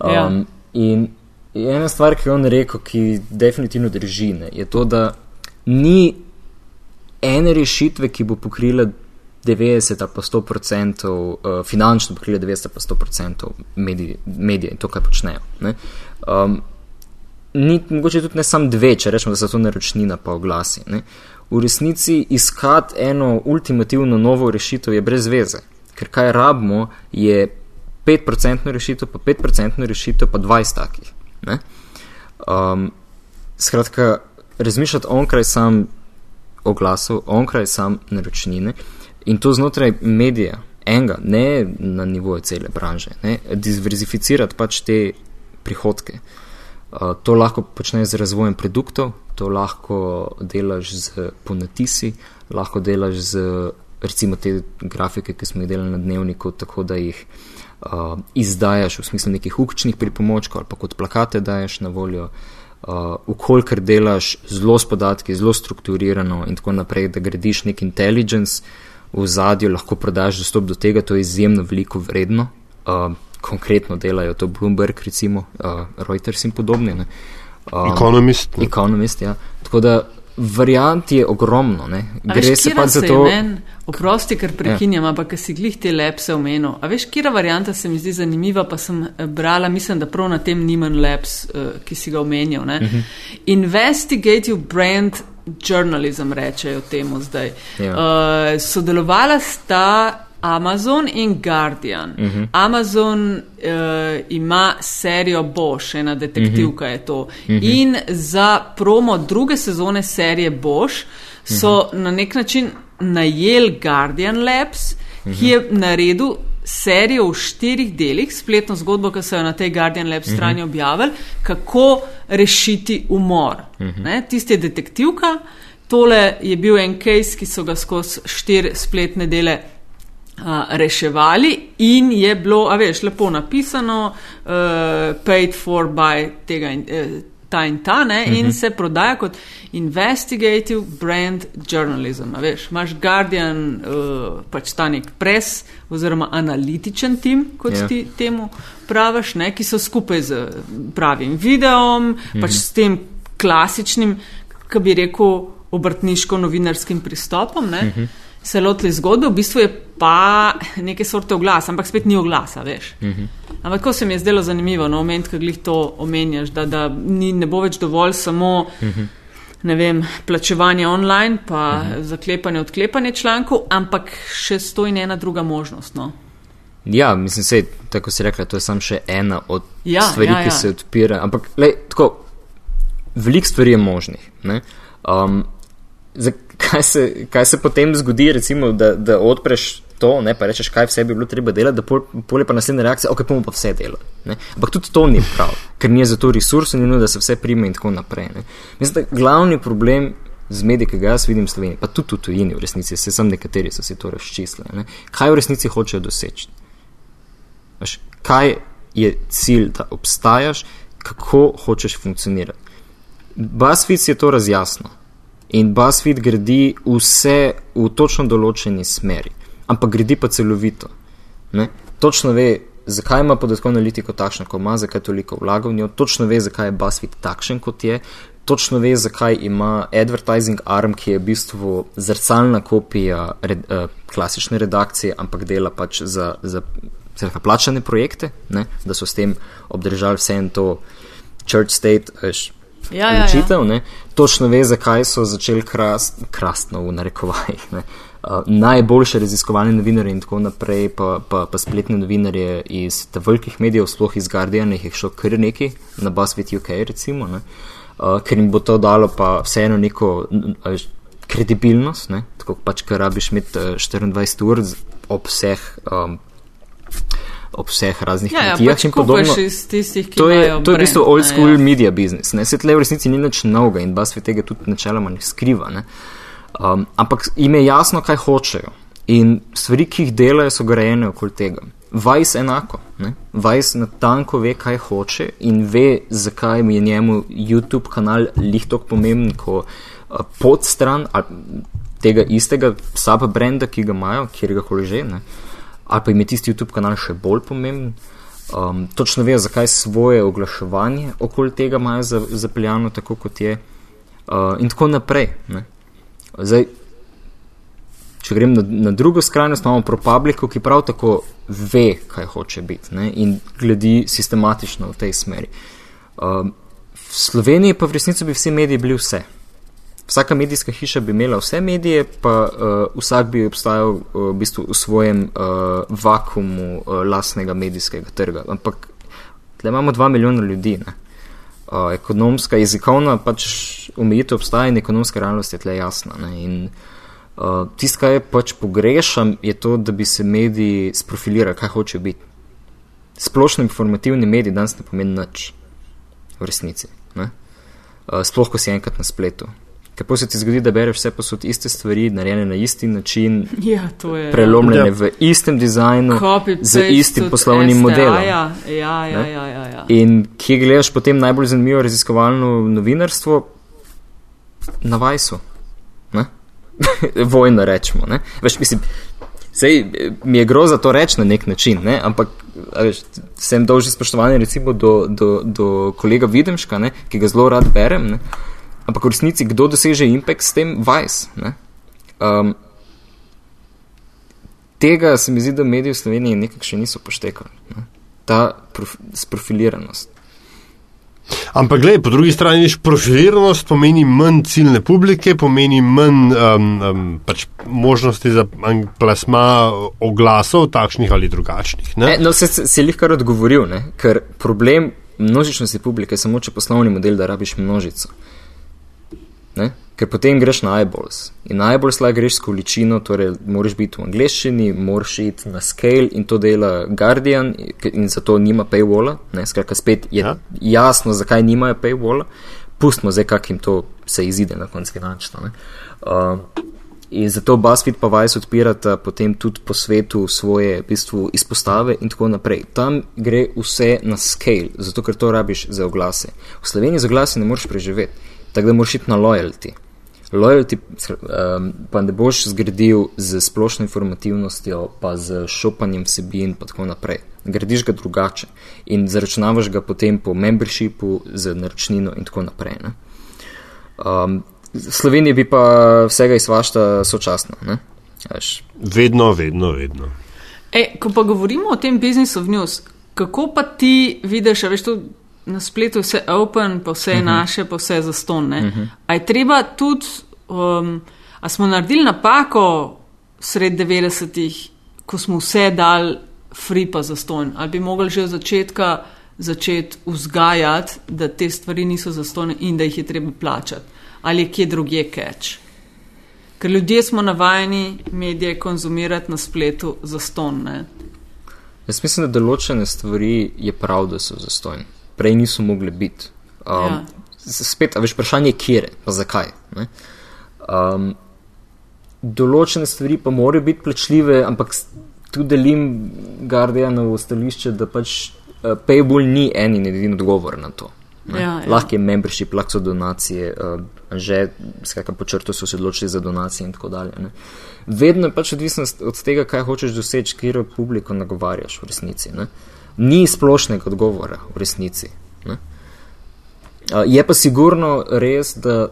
Um, Ja. In ena stvar, ki je on rekel, ki definitivno drži, ne, je to, da ni ene rešitve, ki bo pokrila 90 ali pa 100 odstotkov, uh, finančno pokrila 90 ali pa 100 odstotkov medij, medije in to, kar počnejo. Ne. Um, ni mogoče tudi ne samo dve, če rečemo, da so to naročnina pa oglasi. Ne. V resnici iskati eno ultimativno novo rešitev je brez veze, ker kaj rabimo je 5% rešitev, pa 5% rešitev, pa 20 takih. Ne. Um, skratka, razmišljati onkraj sam oglasov, onkraj sam naročnine in to znotraj medija, enega, ne na nivoju cele branže, ne, diverzificirati pač te prihodke. Uh, to lahko počneš z razvojem produktov, to lahko delaš z ponatisi, lahko delaš z recimo te grafike, ki smo jih delali na dnevniku, tako da jih uh, izdajaš v smislu nekih učnih pripomočkov ali pa kot plakate daješ na voljo. Uh, ukolikor delaš zelo s podatki, zelo strukturirano in tako naprej, da gradiš nek intelligence v zadju, lahko prodaš dostop do tega, to je izjemno veliko vredno. Uh, konkretno delajo to Bloomberg, recimo uh, Reuters in podobne. ne. Um, Economist. ne. Economist, ja. Tako da variant je ogromno. Ne. Gre veš, se pa za to. Oprosti, ker prekinjam, ja. ampak si glih te lepse omenil. A veš, kera varianta se mi zdi zanimiva, pa sem eh, brala, mislim, da prav na tem Niman Labs, uh, ki si ga omenjal. Uh Mhm. -huh. Investigative brand journalism rečejo temu zdaj. Ja. Uh, sodelovala sta. Amazon in Guardian. Uh -huh. Amazon uh, ima serijo Bosch, ena detektivka uh -huh. je to. Uh -huh. In za promo druge sezone serije Bosch so uh -huh. na nek način najeli Guardian Labs, uh -huh. ki je naredil serijo v štirih delih, spletno zgodbo, ki so jo na tej Guardian Labs strani uh -huh. objavili, kako rešiti umor. Uh -huh. Tisti je detektivka, tole je bil en case, ki so ga skozi štiri spletne dele reševali in je bilo, a veš, lepo napisano, uh, paid for by tega in uh, ta in ta, ne, uh -huh. in se prodaja kot investigative brand journalism. A veš, imaš Guardian, uh, pač ta nek pres oziroma analitičen tim, kot Ja. yeah. ti temu praviš, ne, ki so skupaj z pravim videom, uh -huh. pač s tem klasičnim, ki bi rekel, obrtniško-novinarskim pristopom. Ne, uh -huh se lotili zgodbe, v bistvu je pa neke sorte oglas, ampak spet ni oglasa, veš. Uh -huh. Ampak ko se mi je zdelo zanimivo, no, moment, ko glih to omenjaš, da, da ni, ne bo več dovolj samo. Uh -huh. Ne vem, plačevanje online, pa uh -huh. zaklepanje, odklepanje člankov, ampak še stoji ena druga možnost. No. Ja, mislim, sej, tako si rekla, to je samo še ena od Ja, stvari, ja, ki ja. se odpira. Ampak, lej, tako, veliko stvari je možnih. ne. Um, za, kaj se, kaj se potem zgodi, recimo, da, da odpreš to, ne, pa rečeš, kaj vse bi bilo treba delati, da pol, pol je pa naslednja reakcija, ok, bomo pa vse delali. Ampak tudi to ni prav, ker ni za to resursov, ni nujno, da se vse prime in tako naprej. Ne. Mislim, da glavni problem z mediji, ki ga jaz vidim v Sloveniji, pa tudi v tujini, v resnici, se sem nekateri so si to razčistili, kaj v resnici hočejo doseči. Veš, kaj je cilj, da obstajaš, kako hočeš funkcionirati. BuzzFeed je to razjasnil in BuzzFeed gradi vse v točno določeni smeri, ampak gradi pa celovito. Ne? Točno ve, zakaj ima podatkovno analitiko takšno, kot ima, zakaj toliko vlaga v njo, točno ve, zakaj je BuzzFeed takšen, kot je, točno ve, zakaj ima advertising arm, ki je v bistvu zrcalna kopija red, uh, klasične redakcije, ampak dela pač za. za Skratka, plačane projekte, ne, da so s tem obdržali vse en to church state, veš, Ja, ja, učitev, ja. točno ve, zakaj so začeli krast, krastno v narekovajih. Uh, najboljše raziskovalne novinarje in tako naprej, pa, pa, pa spletne novinarje iz velikih medijev, sploh iz Guardiana, jih je šlo kar neki, na BuzzFeed UK, recimo, ne, uh, ker jim bo to dalo pa vseeno neko uh, kredibilnost, ne, tako pač, ker rabiš imeti uh, 24 ur ob vseh. Um, ob vseh raznih Ja, ja, kmetijah pač in podobno. tistih, To je, to je v bistvu old school ja. media business. Ne? Se tle v resnici ni nič novega in BuzzFeed tega tudi načeloma ne skriva. Ne? Um, ampak jim je jasno, kaj hočejo. In stvari, ki jih delajo, so grajene okoli tega. Vice enako. Ne? Vice natanko ve, kaj hoče in ve, zakaj je njemu YouTube kanal lihtok pomemben, ko uh, podstran tega istega sub-brenda, ki ga imajo, kjer ga koli že, ne? Ali pa jim je tisti YouTube kanal še bolj pomemben. Um, točno vejo, zakaj svoje oglaševanje okoli tega imajo za- zapeljano tako, kot je, uh, in tako naprej. Ne? Zdaj, če grem na, na drugo skrajnost, imamo ProPublico, ki prav tako ve, kaj hoče biti ne? in gledi sistematično v tej smeri. Um, v Sloveniji pa v resnici bi vsi mediji bili vse. Vsaka medijska hiša bi imela vse medije, pa uh, vsak bi obstajal uh, v bistvu v svojem uh, vakumu uh, lastnega medijskega trga. Ampak tle imamo dva milijona ljudi. Ne? Uh, ekonomska, jezikovna pač omejitev obstaja in ekonomska realnost je tle jasna. Ne? In uh, tisto, kar pač pogrešam, je to, da bi se mediji sprofilirali, kaj hočejo biti. Splošno informativni mediji danes ne pomeni nič, v resnici. Ne? Uh, sploh, ko si enkrat na spletu. Kako se ti zgodi, da bereš vse posod iste stvari, narejene na isti način, Ja, to je. prelomljene Ja. v istem dizajnu, Copy-paste z istim poslovnim STA, modelom. Ja, ja, ja, ja, ja, ja. In kje gledaš potem najbolj zanimivo raziskovalno novinarstvo? Na Vajsu. Ne? Vojno rečemo. Ne? Veš, mislim, sej, mi je groza to reči na nek način, ne? ampak a veš, sem dolžni spoštovanje recimo do, do, do kolega Videmška, ne? ki ga zelo rad berem. Ne? Ampak v resnici, kdo doseže impact s tem Vajs? Um, tega se mi zdi, da mediji v Sloveniji nekako še niso poštekali. Ne? Ta prof, sprofiliranost. Ampak, gledaj, po drugi strani, viš, profiliranost pomeni manj ciljne publike, pomeni manj um, um, pač možnosti za plasma oglasov, takšnih ali drugačnih. Ne? E, no, se, se, se jih kar odgovoril, ne? ker problem množičnosti publike je samo, če poslovni model, da rabiš množico. Ne? Ker potem greš na eyeballs. In na eyeballs lahko greš s količino, torej moraš biti v angleščini, moraš iti na scale in to dela Guardian in zato nima paywalla. Ne? Skratka, spet je ja. Ja. jasno, zakaj nimajo paywalla. Pustimo zdaj, kak jim to se izide na koncu finančno. ne. Uh, In zato BuzzFeed pa Vice odpirata potem tudi po svetu svoje v bistvu, izpostave in tako naprej. Tam gre vse na scale, zato ker to rabiš za oglase. V Sloveniji z oglasi ne moreš preživeti, tako da moraš iti na loyalty. Loyalty um, pa ne boš zgradil z splošno informativnostjo, pa z šopanjem vsebin in tako naprej. Gradiš ga drugače in zaračunavaš ga potem po membershipu, z naročnino in tako naprej. Ne? Um, v Sloveniji bi pa vsega izvašta sočasno. Ne? Veš, Vedno, vedno, vedno. E, ko pa govorimo o tem business of news, kako pa ti vidiš, a veš, to na spletu vse open, pa vse uh -huh. naše, pa vse je zaston. Uh -huh. A je treba tudi, um, a smo naredili napako sred 90-ih, ko smo vse dal free pa zaston, ali bi mogli že od začetka začeti vzgajati, da te stvari niso zastone in da jih je treba plačati, ali je kje drugje catch. Ker ljudje smo navajeni medije konzumirati na spletu za ston. Ne? Jaz mislim, da določene stvari je prav, da so zastojne. Prej niso mogli biti. Um, Ja. Spet, a veš, vprašanje je, kje, pa zakaj. ne? Um, določene stvari pa morajo biti plačljive, ampak tu delim Guardianovo stališče, da pač uh, Payball ni en in edini odgovor na to. ne. Ja, ja. Lahko je membership, lahko so donacije, uh, že skratka po črtu so se odločili za donacije in tako dalje. Ne. Vedno je pač odvisno od tega, kaj hočeš doseči, kjer publiko nagovarjaš v resnici. Ne. Ni splošnega odgovora v resnici. Ne. Je pa sigurno res, da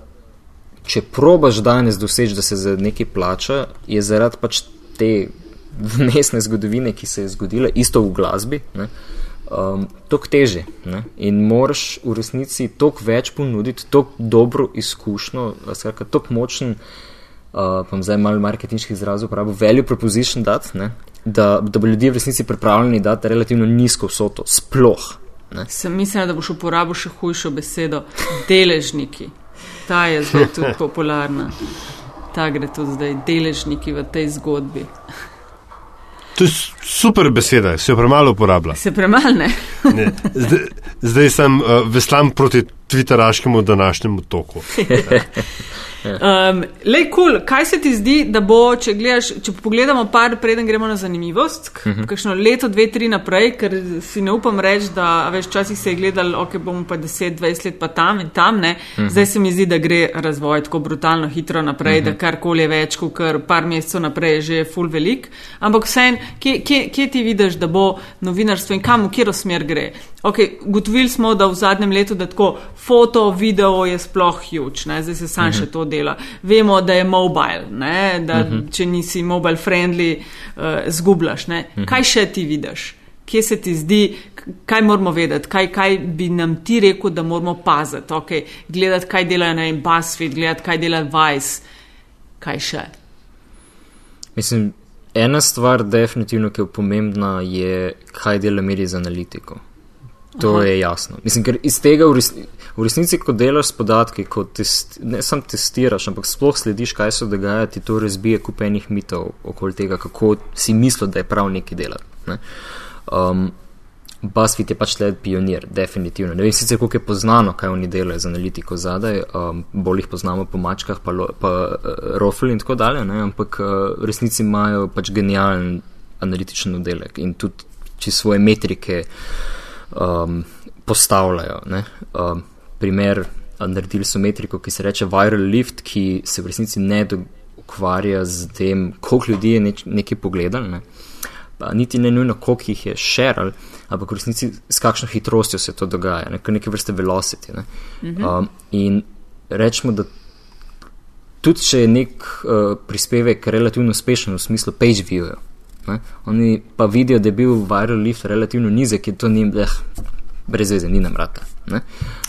če probaš danes doseči, da se za nekaj plača, je zaradi pač te vmesne zgodovine, ki se je zgodila, isto v glasbi, ne, um, toliko teže. Ne, in moraš v resnici toliko več ponuditi, toliko dobro izkušnjo, skratka, toliko močen, uh, pa zdaj malo marketinških izrazov uporabil, value proposition dati, ne, da, da bo ljudje v resnici pripravljeni dati relativno nizko vsoto, sploh. Ne. Sem mislila, da boš uporabil še hujšo besedo. Deležniki. Ta je zdaj tudi popularna. Ta gre tudi zdaj, deležniki v tej zgodbi. To je super beseda, se jo premalo uporablja. Se premalne. Ne. Zdaj, zdaj sem uh, veslam proti twitteraškemu današnjemu toku. Um, Lej, kul, cool. kaj se ti zdi, da bo, če, gledaš, če pogledamo par, preden gremo na zanimivost, uh -huh. kakšno leto, dve, tri naprej, ker si ne upam reči, da a veš, včasih se je gledal, ok, bomo pa 10-20 let pa tam in tam, ne. Uh -huh. Zdaj se mi zdi, da gre razvoj tako brutalno hitro naprej, uh -huh. da karkoli je več, kot kar par mesecev naprej je že full velik. Ampak vseeno, kje, kje, kje ti vidiš, da bo novinarstvo in kam, v katero smer gre? Ok, ugotovili smo, da v zadnjem letu, da tako foto, video je sploh huge, ne? zdaj se sam uh -huh. še to dela. Vemo, da je mobile, ne? da uh -huh. če nisi mobile friendly, uh, zgubljaš. Uh -huh. Kaj še ti vidiš? Kje se ti zdi, kaj moramo vedeti, kaj, kaj bi nam ti rekel, da moramo paziti? Okay, gledati, kaj delajo na en BuzzFeed, gledati, kaj dela Vice, kaj še. Mislim, ena stvar, definitivno, ki je pomembna, je, kaj dela medij za analitiko. To Aha. Je jasno. Mislim, ker iz tega v, resni, v resnici, ko delaš s podatki, ko test, ne samo testiraš, ampak sploh slediš, kaj se dogaja, ti to razbije kup enih mitov okoli tega, kako si mislil, da je prav nekaj delati. Ne? Um, BuzzFeed je pač tle pionir, definitivno. Ne vem sicer, koliko je poznano, kaj oni delajo z analitiko zadaj, um, bolj jih poznamo po mačkah, pa, lo, pa uh, rofl in tako dalje, ne? ampak uh, v resnici imajo pač genijalen analitičen oddelek in tudi svoje metrike um, postavljajo. Ne? Um, primer, naredili so metriko, ki se reče Viral Lift, ki se v resnici ne ukvarja z tem, koliko ljudi je neč, nekaj pogledal. Ne? Pa niti ne nujno, koliko jih je šeral, ampak v resnici s kakšno hitrostjo se to dogaja, ne? neke vrste velocity. Ne? Um, in rečemo, da tudi če je nek uh, prispevek relativno uspešen v smislu page view-jev, ne, oni pa vidijo, da je bil viral lift relativno nizek in to ni, eh, brez veze, ni nam rata. ne.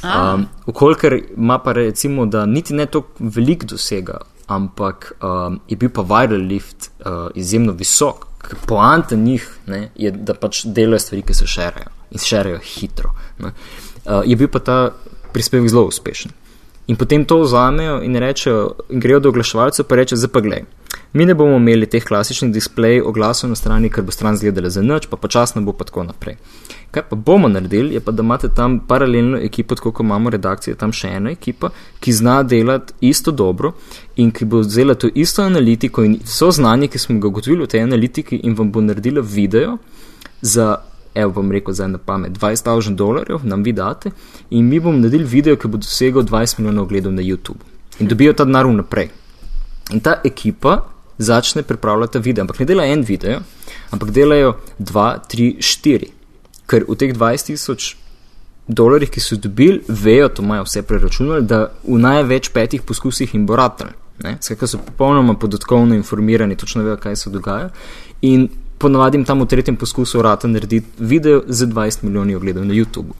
Um, Ukolikor ima pa recimo, da niti ne toliko velik dosega, ampak um, je bil pa viral lift uh, izjemno visok. ker Poanta njih ne, je, da pač delajo stvari, ki se šerajo in šerajo hitro. ne. Uh, je bil pa ta prispevek zelo uspešen. In potem to vzamejo in rečejo, in grejo do oglaševalcev, pa rečejo, zdaj pa glej. Mi ne bomo imeli teh klasičnih displej oglasov na strani, ker bo stran zgledala za nič, pa počasno bo pa tako naprej. Kaj pa bomo naredili, je pa, da imate tam paralelno ekipo, tako kot imamo redakcije, tam še ena ekipa, ki zna delati isto dobro in ki bo vzela to isto analitiko in vso znanje, ki smo ga ugotovili v tej analitiki in vam bo naredila video za, evo bom rekel zdaj na pamet, 20.000 dolarjev nam vi date in mi bomo naredili video, ki bo dosegel 20 milijonov ogledov na YouTube. In dobijo ta denar vnaprej. In ta ekipa začne pripravljati video, ampak ne dela en video, ampak delajo dva, tri, štiri. Ker v teh 20 tisoč dolarjih, ki so dobili, vejo, to imajo vse preračunali, da v največ petih poskusih jim bo ratal. Skratka, so popolnoma podatkovno informirani, točno vejo, kaj se dogaja. In ponovadi jim tam v tretjem poskusu rata narediti video z 20 milijoni ogledov na YouTube.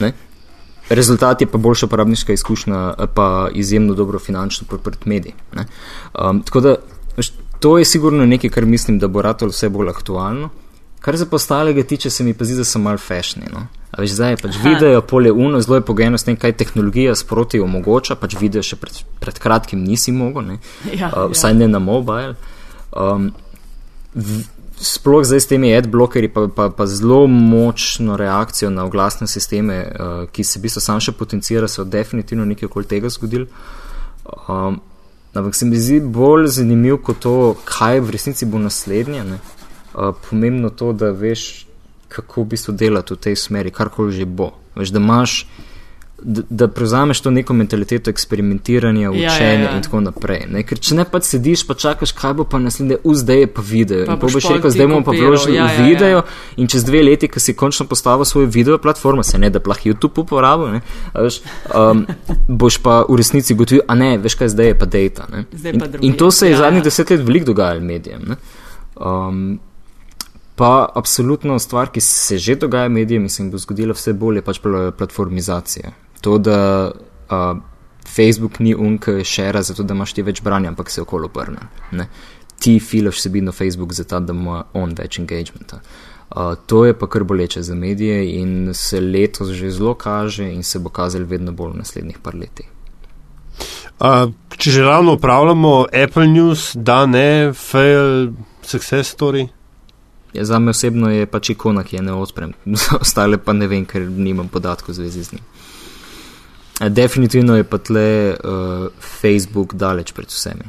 Ne? Rezultat je pa boljša uporabniška izkušnja, pa izjemno dobro finančno podprt medij. ne. Um, tako da to je sigurno nekaj, kar mislim, da bo ratalo vse bolj aktualno. Kar se pa ostalega tiče, se mi pa zdi, da so mal fashni. No? A veš, zdaj je pač video, polje uno, zelo je pogojeno s tem, kaj tehnologija sproti omogoča, pač video še pred, pred kratkim nisi mogel, ne? Ja, uh, vsaj ja. ne na mobile. Um, v, sploh zdaj s temi adblockerji, pa, pa, pa zelo močno reakcijo na oglasne sisteme, uh, ki se v bistvu sam še potencira, so definitivno nekaj okoli tega zgodili. Um, ampak se mi zdi bolj zanimivo kot to, kaj v resnici bo naslednje. Uh, pomembno to, da veš, kako v bistvu delati v tej smeri, karkoli že bo. Veš, da imaš, da, da prevzameš to neko mentaliteto eksperimentiranja, ja, učenja ja. in tako naprej. Ne? Ker če ne pa sediš, pa čakaš, kaj bo pa naslednje, zdaj je pa video. Pa in boš rekel, zdaj bomo pa vložili ja, ja, ja. video in čez dve leti, ko si končno postavil svojo video platformo, se ne da plah YouTube uporabil, ne, veš, um, boš pa v resnici gotovil, a ne, veš kaj, zdaj je pa data. Ne. Zdaj pa In, in to se je Ja, zadnjih ja. deset let veliko dogajalo medijem. Ne. Um, pa absolutno stvar, ki se že dogaja medijem in se jim bo zgodila vse bolj, je pač pla- platformizacija. To, da uh, Facebook ni unk šera, zato da imaš ti več branja, ampak se okolo obrne. ne. Ti filaš vsebino Facebook zato, da ima on več engagementa. Uh, to je pa kar boleče za medije in se letos že zelo kaže in se bo kazalo vedno bolj v naslednjih par letih. A, če že ravno upravljamo Apple News, da ne, fail, success story. Ja, za me osebno je pač ikona, ki je ne odprem, za ostale pa ne vem, ker nimam podatkov v zvezi z njim. Eh, Definitivno je pa tle uh, Facebook daleč pred vsemi.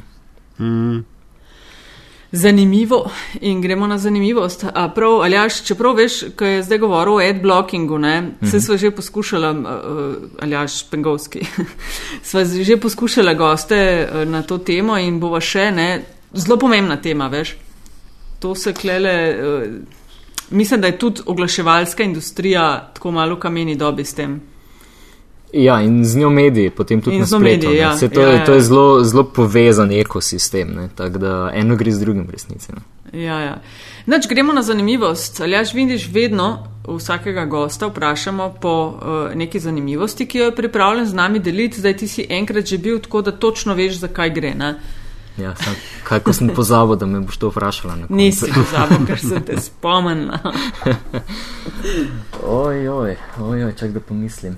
Mm. Zanimivo in gremo na zanimivost. A prav, Aljaš, čeprav veš, ko je zdaj govoril o adblockingu, ne, mm -hmm. se sva že poskušala, uh, Aljaš Pengovski, sva že poskušala goste uh, na to temo in bova še, ne, zelo pomembna tema, veš. To se klele, uh, mislim, da je tudi oglaševalska industrija tako malo kameni dobi s tem. Ja, in z njo mediji, potem tudi In na spletu. mediji, ja. Saj to, Ja, je, ja. to je zelo, zelo povezan ekosistem, ne, tako da eno gre z drugim v resnici. Ne. Ja, ja. Noč gremo na zanimivost. Aljaš, vidiš, vedno vsakega gosta vprašamo po uh, neki zanimivosti, ki jo je pripravljen z nami deliti. Zdaj ti si enkrat že bil, tako da točno veš, zakaj gre. Ne? Ja, sam, kaj, ko sem pozabil, da me boš to vprašala. Nisi pozabil, ker sem te spomnila. Oj, oj, oj, oj čak da pomislim.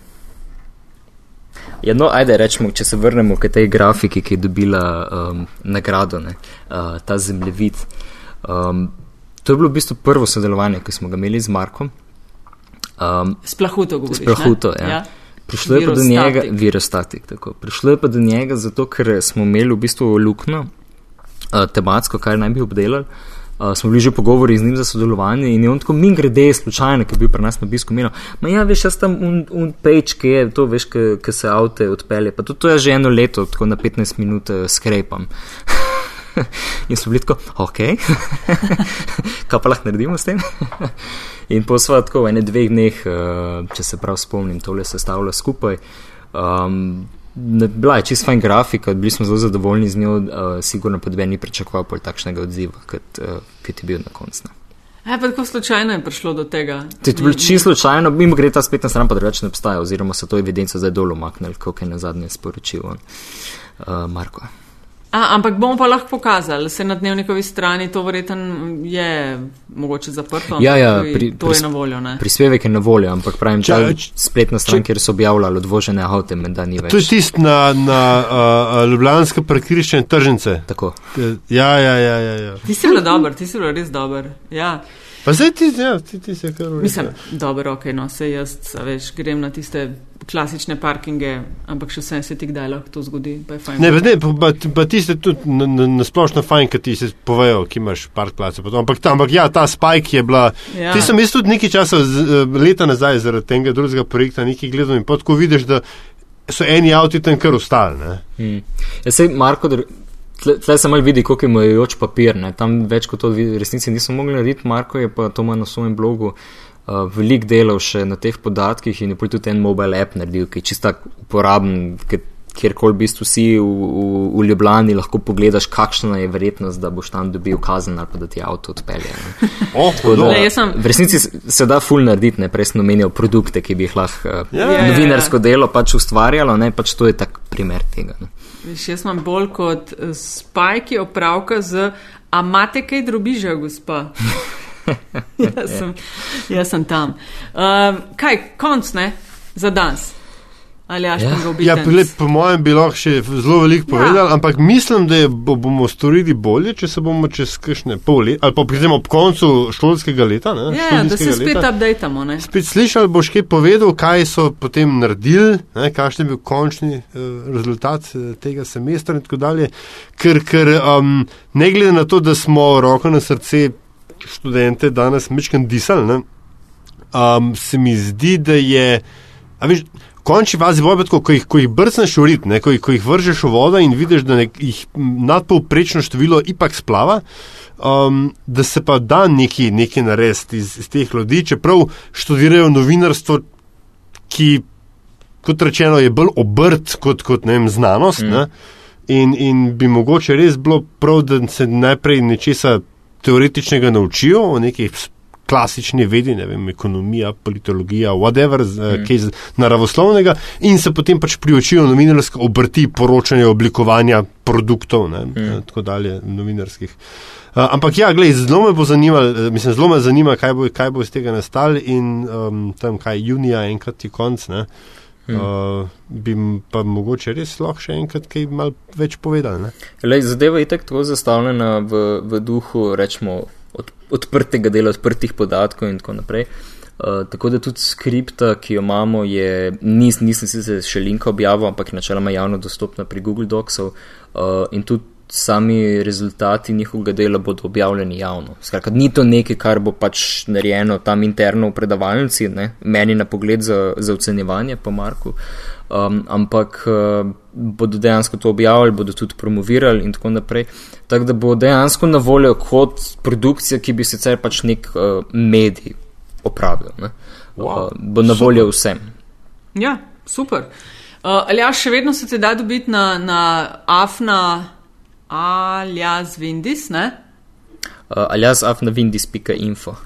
Ja, no, ajde, rečemo, če se vrnemo k tej grafiki, ki je dobila um, nagrado, ne, uh, ta zemljevid. Um, to je bilo v bistvu prvo sodelovanje, ki smo ga imeli z Markom. Um, Splahuto govoriš. S Plahuto, ne? ja. Prišlo je pa do Virostatik. njega, virostatik, tako. Prišlo je pa do njega zato, ker smo imeli v bistvu luknjo, uh, tematsko, kar naj bi obdelali. Uh, smo bili že pogovori z njim za sodelovanje in je on tako min grede, slučajno, ki je bil pri nas na obisku, menil, ma ja, veš, jaz tam un, un page, ki je to, veš, ki se avte odpelje, pa tudi to je že eno leto, tako na 15 minut uh, skrepam. in smo bili tako, ok, kaj pa lahko naredimo s tem? in posva tako v ene dveh dneh, uh, če se prav spomnim, tole sestavlja skupaj. Um, bila je čist fajn grafika, bili smo zelo zadovoljni z njo, uh, sigurno pa dve ni pričakoval pol takšnega odziva, kot, uh, kot je bil na koncu. no. E, pa tako slučajno je prišlo do tega. To je bilo čisto slučajno, mimo gre ta spletna stran, pa drugače ne obstaja, oziroma so to evidenco zdaj dol umaknili, kot je na zadnje sporočil on, uh, Marko. A, ampak bomo pa lahko pokazali, se na dnevnikovi strani to verjetno je mogoče zaprto. Ja, ja, pri- to pri- je na voljo. Ne? Prispevek je na voljo, ampak pravim, Če- če- spletna stran, če- kjer so objavljali odvožene avte, menda ni več. To je tisto na, na uh, Ljubljanske parkirišče in tržnice. Tako. Ja, ja, ja. ja, ja. Ti si bil dober, ti si bil res dober. Ja. Pa zdaj ti, ja, ti, ti se kar Mislim, dobro, ok, no, se jaz, a veš, grem na tiste klasične parkinge, ampak še vsem se ti kdaj lahko to zgodi, pa je fajn. Ne, ne, pa, pa, pa ti ste tudi na, na, na splošno fajn, ker ti se povejo, ki imaš park place. Ampak, ta- ampak ja, ta spike je bila. Ja. Ti sem jaz tudi nekaj časa, z, eh, leta nazaj, zaradi tega drugega projekta, nekaj gledal in potko vidiš, da so eni avti tam kar ostali. ne. Hmm. Ja, sej, Marko, tle, tle se malo vidi, koliko je mojoč papir. Ne? Tam več kot to v resnici nismo mogli narediti. Marko je pa to ima na svojem blogu uh, veliko delal še na teh podatkih in je potem tudi en mobile app naredil, ki je čisto uporaben. Kjerkoli v bistvu si v, v, v Ljubljani, lahko pogledaš, kakšna je verjetnost, da boš tam dobil kazen ali pa da ti avto odpelje. ne. Oh, da. Ne, sem- v resnici se, da ful narediti, ne prej sem omenjal produkte, ki bi jih lahko uh, Ja, ja, ja. novinarsko delo pač ustvarjalo, ne pač to je tak primer tega. Ne. Veš, jaz imam bolj kot eh, spajki opravka z, a imate kaj drobiža, gospa? jaz, sem, jaz sem tam. Um, kaj, konc ne, za danes. Ali ja, ja, lep, po mojem bi lahko še zelo veliko povedali, ja. ampak mislim, da je, bomo storili bolje, če se bomo čez kakšne pol leta, ali pa pridemo ob koncu šolskega leta. Ne, ja, ja da se spet updatamo. Spet slišali boš kaj povedal, kaj so potem naredili, kakšen je bil končni uh, rezultat uh, tega semestra in tako dalje. Ker, ker um, ne glede na to, da smo roko na srce študente danes mečkam disali, um, se mi zdi, da je. Veš, končni fazi boja, ko, ko, ko jih brcneš v rit, ne, ko, ko jih vržeš v vodo in vidiš, da nek, jih nadpovprečno število ipak splava, um, da se pa da nekaj, nekaj narediti iz, iz teh ljudi, čeprav študirajo novinarstvo, ki, kot rečeno, je bolj obrt kot, kot vem, znanost. Mm. Ne, in, in bi mogoče res bilo prav, da se najprej nečesa teoretičnega naučijo o nekih klasični vedi, ne vem, ekonomija, politologija, whatever, mm. kaj naravoslovnega, in se potem pač priočijo novinarske obrti, poročanje, oblikovanja produktov, ne, mm. tako dalje, novinarskih. Uh, ampak ja, gledaj, zelo me bo zanimalo, mislim, zelo me zanima, kaj bo, kaj bo iz tega nastalo in um, tam, kaj junija, enkrat je konc, ne, mm. uh, bi pa mogoče res lahko še enkrat kaj mal več povedali. Lej, zadeva je tako zastavljena v, v duhu, rečemo, od, odprtega dela, odprtih podatkov in tako naprej. Uh, tako da tudi skripta, ki jo imamo, je, nis, nisem sicer še linka objavil, ampak je načeloma javno dostopna pri Google Docsov uh, in tudi sami rezultati njihovega dela bodo objavljeni javno. Skratka, ni to nekaj, kar bo pač narejeno tam interno v predavalnici, ne? meni na pogled za, za ocenjevanje po Marku. Um, ampak uh, bodo dejansko to objavili, bodo tudi promovirali in tako naprej. Tako da bo dejansko na voljo kot produkcija, ki bi sicer pač nek uh, medij opravil. Wow, uh, bo na voljo vsem. Ja, super. Uh, ali ja, še vedno se ti da dobiti na, na afna ali jaz vindis, ne? Uh, ali jaz afna vindis.info.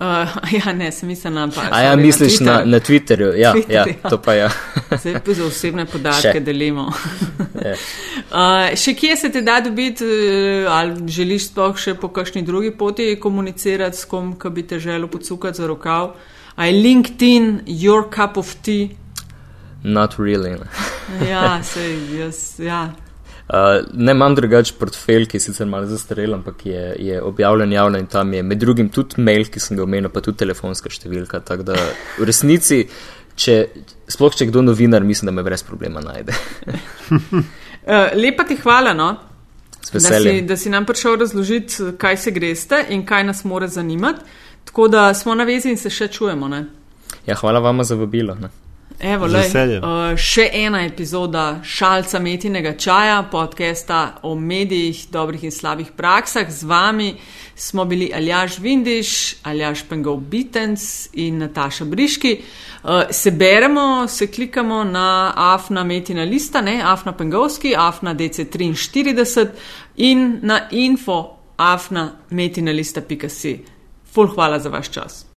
Uh, ja, ne, sem mislil na Twitterju. A ja, misliš na, na Twitterju? Ja, Twitter, ja, ja, to pa ja. Zdaj pa za osebne podatke še. delimo. uh, še kje se te da dobiti, uh, ali želiš sploh še po kakšni drugi poti komunicirati s kom, ki bi te želel podsukati za rokav? A je LinkedIn your cup of tea? Not really. ja, sej, jaz, ja. Uh, ne imam drugačen portfelj, ki je sicer malo zastarel, ampak je, je objavljen javno in tam je med drugim tudi mail, ki sem ga omenil, pa tudi telefonska številka. Tako da v resnici, če, sploh če kdo novinar, mislim, da me brez problema najde. uh, lepa ti hvala, no? da, si, da si nam prišel razložiti, kaj se greste in kaj nas more zanimati. Tako da smo na vezi in se še čujemo. Ja, hvala vama za vabilo. Ne? Evo, lej, uh, še ena epizoda šalca metinega čaja, podcasta o medijih, dobrih in slabih praksah. Z vami smo bili Aljaš Vindiš, Aljaš Pengov Bitens in Nataša Briški. Uh, se beremo, se klikamo na Afna metina lista, ne Afna Pengovski, Afna DC43 in na info afna metina lista.si. Ful hvala za vaš čas.